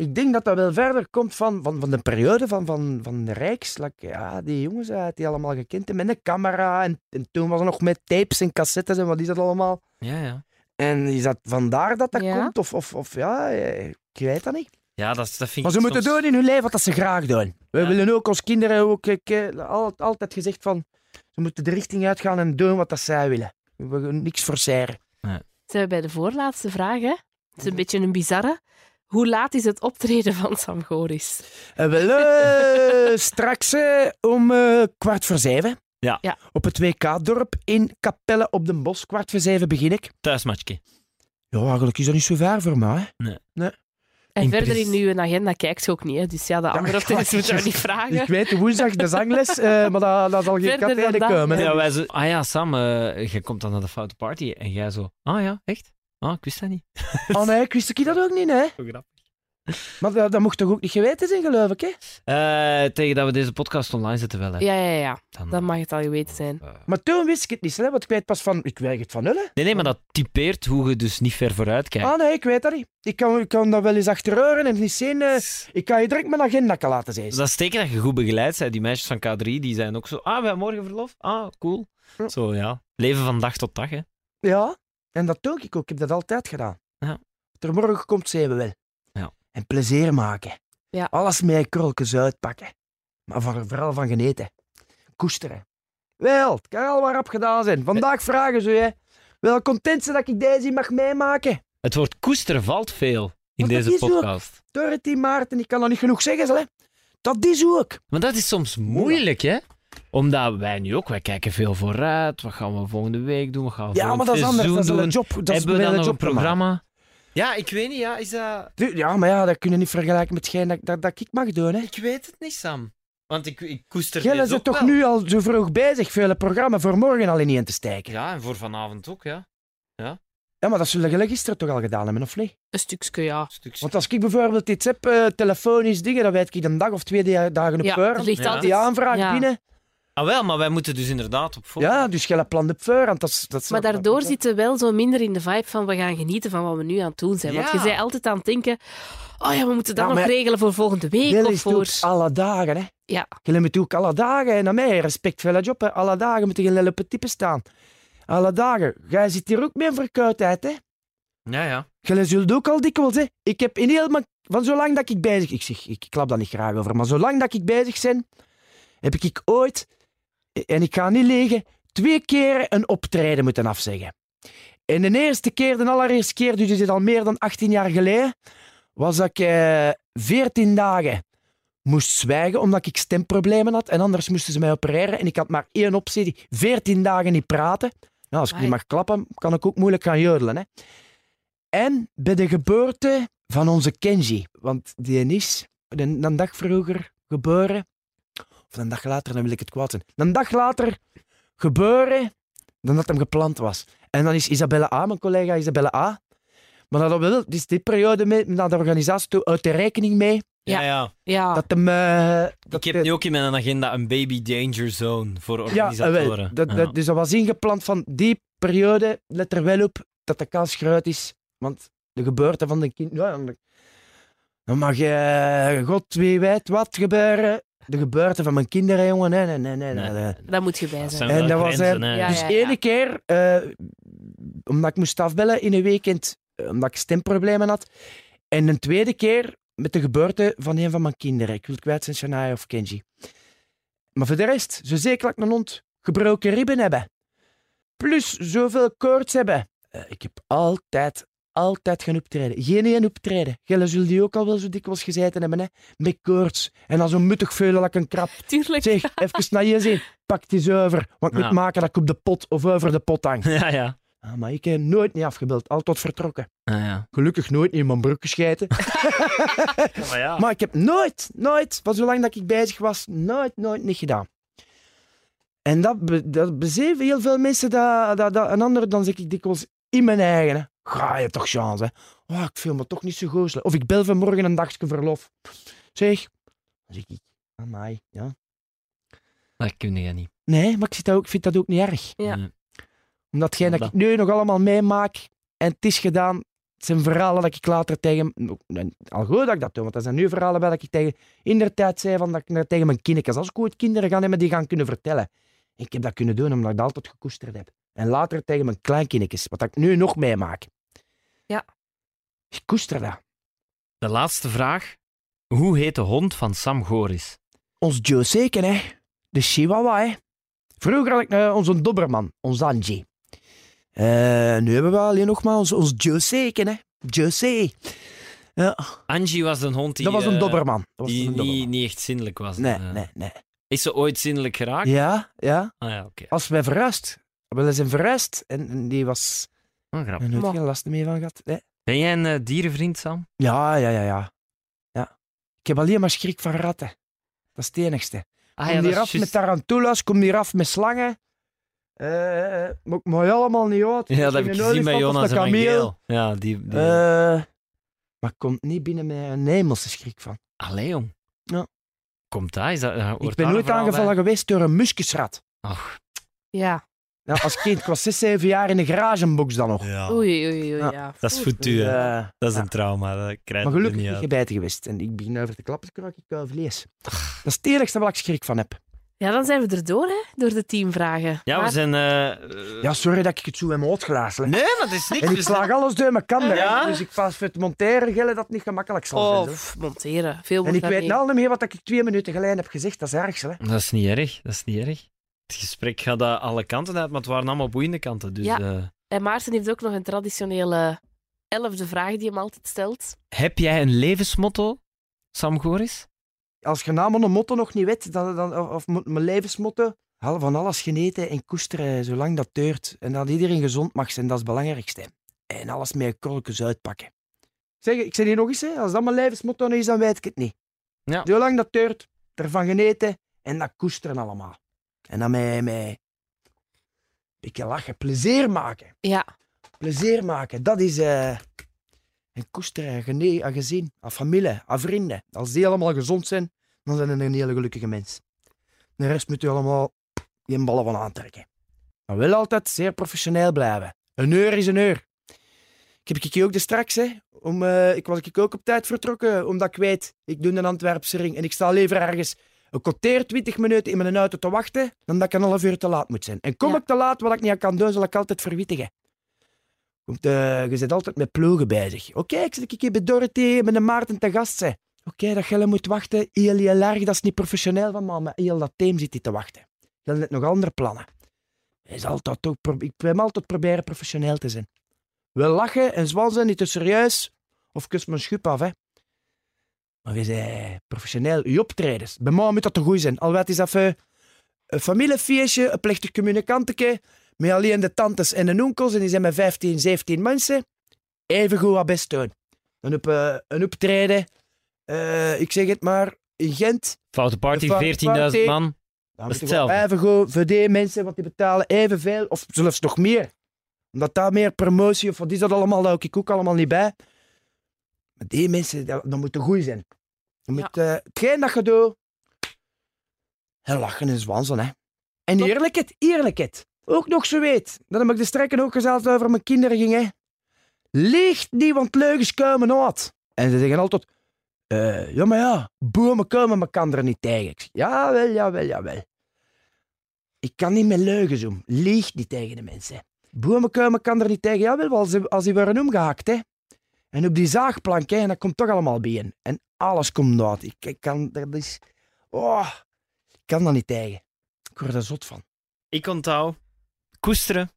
B: Ik denk dat dat wel verder komt van, van, van de periode van, van, van de Rijks. Like, ja, die jongens uit die allemaal gekend hebben met een camera. En, en toen was het nog met tapes en cassettes en wat is dat allemaal.
D: Ja, ja.
B: En is dat vandaar dat dat
E: Ja.
B: komt? Of, of, of ja, eh, ik weet dat niet.
D: Ja, dat, dat vind
B: Maar
D: ik
B: ze moeten
D: soms-
B: doen in hun leven wat ze graag doen. We
D: Ja.
B: willen ook als kinderen ook ik, eh, al- altijd gezegd van ze moeten de richting uitgaan en doen wat dat zij willen. We gaan niks forceren.
E: Zijn we bij de voorlaatste vraag, hè? Het is een beetje een bizarre. Hoe laat is het optreden van Sam Goris?
B: En wel eh, straks eh, om eh, kwart voor zeven.
D: Ja.
E: Ja.
B: Op het WK-dorp in Capelle op den Bos. Kwart voor zeven begin ik.
D: Thuismatchje.
B: Ja, eigenlijk is dat niet zo ver voor mij. hè.
E: En
B: In
E: verder in uw agenda kijkt je ook niet, hè? Dus ja, de andere optredens moeten we niet vragen.
B: Ik weet woensdag de zangles, eh, maar dat, dat zal geen
E: Verder
B: kat komen.
D: Ja, wij zo, ah ja, Sam, eh jij komt dan naar de foute party. En jij zo, ah ja, echt? Ah, ik wist dat niet.
B: Oh nee, ik wist ik dat ook niet, hè.
D: Zo grappig.
B: Maar dat, dat mocht toch ook niet geweten zijn, geloof ik, hè?
D: Eh, tegen dat we deze podcast online zetten wel, hè.
E: Ja, ja, ja.
D: Dan,
E: Dan mag het al geweten zijn.
D: eh,
B: Maar toen wist ik het niet, hè, want ik weet pas van... Ik weet het van nul, hè.
D: Nee, nee, maar dat typeert hoe je dus niet ver vooruit kijkt.
B: Ah nee, ik weet dat niet. Ik kan, ik kan dat wel eens achterhoren en niet zien. eh, ik kan je direct mijn agenda kan laten zien.
D: Dat is teken dat je goed begeleid bent. Die meisjes van K3 die zijn ook zo. Ah, we hebben morgen verlof. Ah, cool. Zo ja. Leven van dag tot dag, hè.
B: Ja, en dat doe ik ook. Ik heb dat altijd gedaan.
D: Ja.
B: Wat er morgen komt, zien we wel.
D: Ja.
B: En plezier maken.
E: Ja.
B: Alles met krolletjes uitpakken. Maar van, vooral van genieten. Koesteren. Wel, het kan al waarop gedaan zijn. Vandaag vragen ze je. Wel content zijn dat ik deze mag meemaken.
D: Het woord koesteren valt veel in deze podcast.
B: Dorothy Maarten, ik kan dat niet genoeg zeggen, hè. Dat is ook.
D: Maar dat is soms moeilijk, hè? Omdat wij nu ook, wij kijken veel vooruit. Wat gaan we volgende week doen? Wat gaan we
B: Ja, maar dat is anders. Dat is een
D: doen?
B: job. Dat is
D: Hebben we dan
B: een
D: nog programma? Ja, ik weet niet. Ja, is dat...
B: Ja, maar ja, dat kun je niet vergelijken met hetgeen dat, dat, dat ik mag doen. Hè.
D: Ik weet het niet, Sam. Want ik, ik koester
B: Jij
D: ook
B: toch
D: wel.
B: nu al zo vroeg bezig, vele programma voor morgen al in te steken.
D: Ja, en voor vanavond ook, ja.
B: Ja, maar dat zullen jullie gisteren toch al gedaan hebben, of niet?
E: Een stukje, ja.
B: Want als ik bijvoorbeeld iets heb, eh, telefonisch dingen, dan weet ik een dag of twee da- dagen op
E: Ja,
B: voor.
E: ligt
D: Ja.
E: altijd...
B: Die aanvraag
E: Ja.
B: binnen.
D: Ah, wel, maar wij moeten dus inderdaad op voor.
B: Ja, dus jij plan op voor. Dat is, dat is,
E: Maar
B: dat-
E: daardoor
B: dat-
E: zitten we wel zo minder in de vibe van we gaan genieten van wat we nu aan het doen zijn. Want je bent altijd aan het denken, oh ja, we moeten dat
B: Ja,
E: nog regelen voor volgende week of
B: is
E: voor...
B: alle dagen, hè.
E: Ja.
B: Jullie moeten ook alle dagen, en naar mij, respect voor dat job, hè. Alle dagen moeten jullie op het type staan. Alle dagen. Jij zit hier ook mee een verkoudheid, hè.
D: Ja, ja.
B: Jullie zult ook al dikwijls, hè. Ik heb in heel mijn... Van zolang dat ik bezig... Ik zeg, ik klap daar niet graag over, maar zolang dat ik bezig ben, heb ik ooit, en ik ga niet liegen, twee keer een optreden moeten afzeggen. En de eerste keer, de allereerste keer, dus is het al meer dan 18 jaar geleden, was dat ik eh 14 dagen moest zwijgen omdat ik stemproblemen had. En anders moesten ze mij opereren. En ik had maar één optie, 14 dagen niet praten. Nou, als ik niet mag klappen, kan ik ook moeilijk gaan jodelen. Hè. En bij de geboorte van onze Kenji. Want die is een dag vroeger geboren. Of een dag later, dan wil ik het kwaad zijn. Een dag later geboren dan dat hem gepland was. En dan is Isabelle A, mijn collega Isabelle A. Maar dat wel, dus die periode mee, naar de organisatie toe, uit de rekening mee.
D: Ja,
E: Ja.
D: ja.
E: Ja,
B: Dat hem... eh, dat
D: Ik heb nu ook in mijn agenda een baby danger zone voor
B: Ja,
D: organisatoren.
B: wel, dat,
D: Ja.
B: dat, dus dat was ingepland van die periode. Let er wel op dat de kans groot is. Want de geboorte van de kind. Ja, Dan mag je, god wie weet wat gebeuren. De geboorte van mijn kinderen, jongen. Nee, nee, nee. nee,
D: Nee.
B: nee.
E: Daar moet je bij zijn.
B: En dat was,
D: grenzen,
B: eh,
D: hè.
E: Ja,
B: dus
E: ja.
B: ene keer, eh, omdat ik moest afbellen in een weekend, omdat ik stemproblemen had. En een tweede keer met de geboorte van een van mijn kinderen. Ik wil het kwijt zijn, Shania of Kenji. Maar voor de rest, zo zeker dat ik een hond gebroken ribben hebben. Plus zoveel koorts hebben. Eh, ik heb altijd, altijd gaan optreden. Geen één optreden. Jullie zullen die ook al wel zo dikwijls gezeten hebben, hè? Met koorts. En dan zo muttig veulen dat ik een krap.
E: Tuurlijk.
B: Zeg, even naar je zien. Pak die eens over. Want ik
D: Ja.
B: moet maken dat ik op de pot of over de pot hang.
D: Ja, ja.
B: Ah, maar ik heb nooit niet afgebeeld. Altijd vertrokken.
D: Ah, ja.
B: Gelukkig nooit niet in mijn broek gescheten.
D: Maar ja.
B: Maar ik heb nooit, nooit, van zolang dat ik bezig was, nooit, nooit niet gedaan. En dat, be, dat bezeven heel veel mensen. Dat, dat, dat, en anderen dan zeg ik dikwijls in mijn eigen. Ga je toch chance, hè. Oh, ik voel me toch niet zo goed. Of ik bel vanmorgen een dagje verlof. Zeg, dan zeg ik, amai, ja.
D: Dat kun je niet.
B: Nee, maar ik, zit dat ook, ik vind dat ook niet erg.
E: Ja.
D: Nee.
B: Omdat hetgeen dat ik nu nog allemaal meemaak en het is gedaan, het zijn verhalen dat ik later tegen... Al goed dat ik dat doe, want dat zijn nu verhalen bij dat ik tegen... In de tijd zei van dat ik naar- tegen mijn kinderen... Als ik ooit kinderen ga hebben, die gaan kunnen vertellen. En ik heb dat kunnen doen, omdat ik dat altijd gekoesterd heb. En later tegen mijn kleinkindjes, wat ik nu nog meemaak.
E: Ja.
B: Ik koester dat.
D: De laatste vraag. Hoe heet de hond van Sam Goris?
B: Ons Joe Seken, hè. De Chihuahua, hè. Vroeger had ik eh, onze Dobberman, ons Angie. Eh, nu hebben we alleen nog maar ons, ons Joe Seken, hè. C. Ja,
D: Angie was een hond die,
B: dat was een
D: eh,
B: Dobberman. Dat was
D: die
B: een
D: niet,
B: Dobberman.
D: niet echt zindelijk was.
B: Nee, nee, nee.
D: Is ze ooit zindelijk geraakt?
B: Ja, ja.
D: Ah ja, oké.
B: Als wij verhuisd. We zijn verhuisd en, en die was... Er
D: grappig.
B: nooit
E: Maar-
B: geen last mee van gehad. Nee.
D: Ben jij een eh, dierenvriend, Sam?
B: Ja, ja, ja, ja, ja. Ik heb alleen maar schrik van ratten. Dat is het enigste.
D: Ah
B: kom
D: ja,
B: hier af met tarantulas, kom hier af met slangen. Eh, maar ik mag allemaal niet uit.
D: Ja, dat heb ik gezien bij Jonas en. Miguel. Ja, die... die...
B: Eh, maar komt niet binnen met een hemelse schrik van.
D: Allee, jong.
B: Ja.
D: Komt dat? Is dat
B: Ik ben
D: daar
B: nooit aangevallen
D: bij?
B: geweest door een muskusrat.
D: Ach,
E: Ja.
B: Ja, als kind, ik was 6, 7 jaar in een garagebox dan nog.
D: ja.
E: Oei, oei, oei.
B: Ja.
E: Ja.
D: Dat is
E: Oeh.
D: voor u, hè.
B: Eh,
D: Dat is
B: ja.
D: een trauma. Dat krijg
B: Maar
D: je
B: gelukkig
D: niet
B: niet
D: uit.
B: gebeten geweest. En ik begin over te klappen, dan krijg ik kuil vlees. Dat is het enigste waar ik schrik van heb.
E: Ja, dan zijn we erdoor, hè, door de teamvragen.
D: Ja, we zijn... eh,
B: Ja, sorry dat ik het zo in mijn hoofd glazen.
D: Nee, maar dat is niks.
B: En ik
D: We
B: slaag alles door mijn kan.
D: Ja?
B: Dus ik pas voor het monteren gillen dat het niet gemakkelijk zal
E: Oh,
B: zijn. zo.
E: pff, monteren. Veel
B: En ik weet
E: niet.
B: nou niet meer wat ik twee minuten geleden heb gezegd. Dat is ergste. Hè.
D: Dat is niet erg. Dat is niet erg. Het gesprek gaat alle kanten uit, maar het waren allemaal boeiende kanten. Dus
E: Ja.
D: eh,
E: En Maarten heeft ook nog een traditionele elfde vraag die hem altijd stelt.
D: heb jij een levensmotto, Sam Goris?
B: Als je naam een motto nog niet weet, dan, dan, of, mijn levensmotto, hal van alles geneten en koesteren zolang dat deurt. En dat iedereen gezond mag zijn, dat is het belangrijkste. En alles met korreltjes uitpakken. Zeg, ik zeg hier nog eens, hè, als dat mijn levensmotto is, dan weet ik het niet.
D: Ja.
B: Zolang dat deurt, ervan geneten en dat koesteren allemaal. En dan met, met een beetje lachen, plezier maken.
E: Ja,
B: Plezier maken, dat is... eh en koesteren, gene- aan gezin, aan familie, aan vrienden. Als die allemaal gezond zijn, dan zijn ze een hele gelukkige mens. De rest moet je allemaal geen ballen van aantrekken. Maar wel altijd zeer professioneel blijven. Een uur is een uur. Ik heb ik ook de straks, hè. Om, eh, ik was ik ook op tijd vertrokken, omdat ik weet, ik doe een Antwerpse ring en ik sta liever ergens een kwartier, 20 minuten in mijn auto te wachten, dan dat ik een half uur te laat moet zijn. En kom
E: Ja.
B: ik te laat, wat ik niet aan kan doen, zal ik altijd verwittigen. Want eh, je zit altijd met ploegen bezig. Oké, ik zit ik hier bij Dorothy, met de Maarten te gast zijn. Oké, dat je moet wachten, heel, heel erg, dat is niet professioneel van me, maar heel dat team zit hier te wachten. Hebt net nog andere plannen. Is altijd ook, ik wil altijd proberen professioneel te zijn. We lachen en zwansen, niet te serieus. Of kus mijn schup af, hè. Maar we zijn professioneel. Je optredens. Bij mij moet dat te goed zijn. Al wat is even een familiefeestje, een plechtig communicanteke, met alleen de tantes en de onkels, en die zijn met 15, 17 mensen. Even goed wat best doen. Dan op eh, een optreden, eh, ik zeg het maar, in Gent.
D: Foute party,
B: De
D: 14.000
B: foute party.
D: man.
B: Dan
D: Dat is
B: je
D: hetzelfde.
B: Even goed voor die mensen, want die betalen evenveel, of zelfs nog meer. Omdat daar meer promotie, of wat is dat allemaal, daar hou ik ook allemaal niet bij. Maar die mensen, dat, dat moet goed zijn. Je moet, eh, hetgeen dat je doet, en lachen en zwansen, hè. En eerlijkheid, eerlijkheid. Ook nog zo weet, dat heb ik de strekken ook gezegd over mijn kinderen ging, hè. Liegt niet, want leugens komen uit. En ze zeggen altijd, Eh, ja, maar ja, bomen komen elkaar er niet tegen. Ik zeg, jawel, jawel, jawel. Ik kan niet met leugens om. Lieg niet tegen de mensen. Bomen komen elkaar er niet tegen. Jawel, wel, als, als die worden omgehakt, hè. En op die zaagplank, hè, en dat komt toch allemaal bijeen. En alles komt uit. Ik, ik kan, dat is... Oh, ik kan dat niet tegen. Ik word er zot van.
D: Ik onthoud. Koesteren,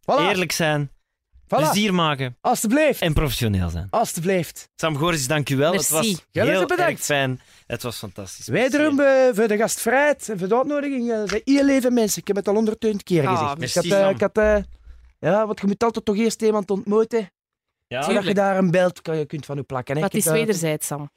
B: Voilà,
D: eerlijk zijn,
B: voilà.
D: plezier maken
B: Alsjeblieft.
D: en professioneel zijn.
B: Alsjeblieft.
D: Sam Goris, dank u wel.
E: Merci.
D: Het was
B: Jij
D: heel
B: er bedankt.
D: erg fijn. Het was fantastisch.
B: Wederom eh, voor de gastvrijheid en voor de uitnodiging. voor heel leven mensen. Ik heb het al 120 keer
E: Ah,
B: gezegd. Ik
D: merci,
B: had, eh,
D: Sam.
B: ik had, eh, ja, want je moet altijd toch eerst iemand ontmoeten.
D: Ja,
B: Zodat je daar een beeld je kunt van u plakken. hè. Ik
E: is wederzijds, Sam.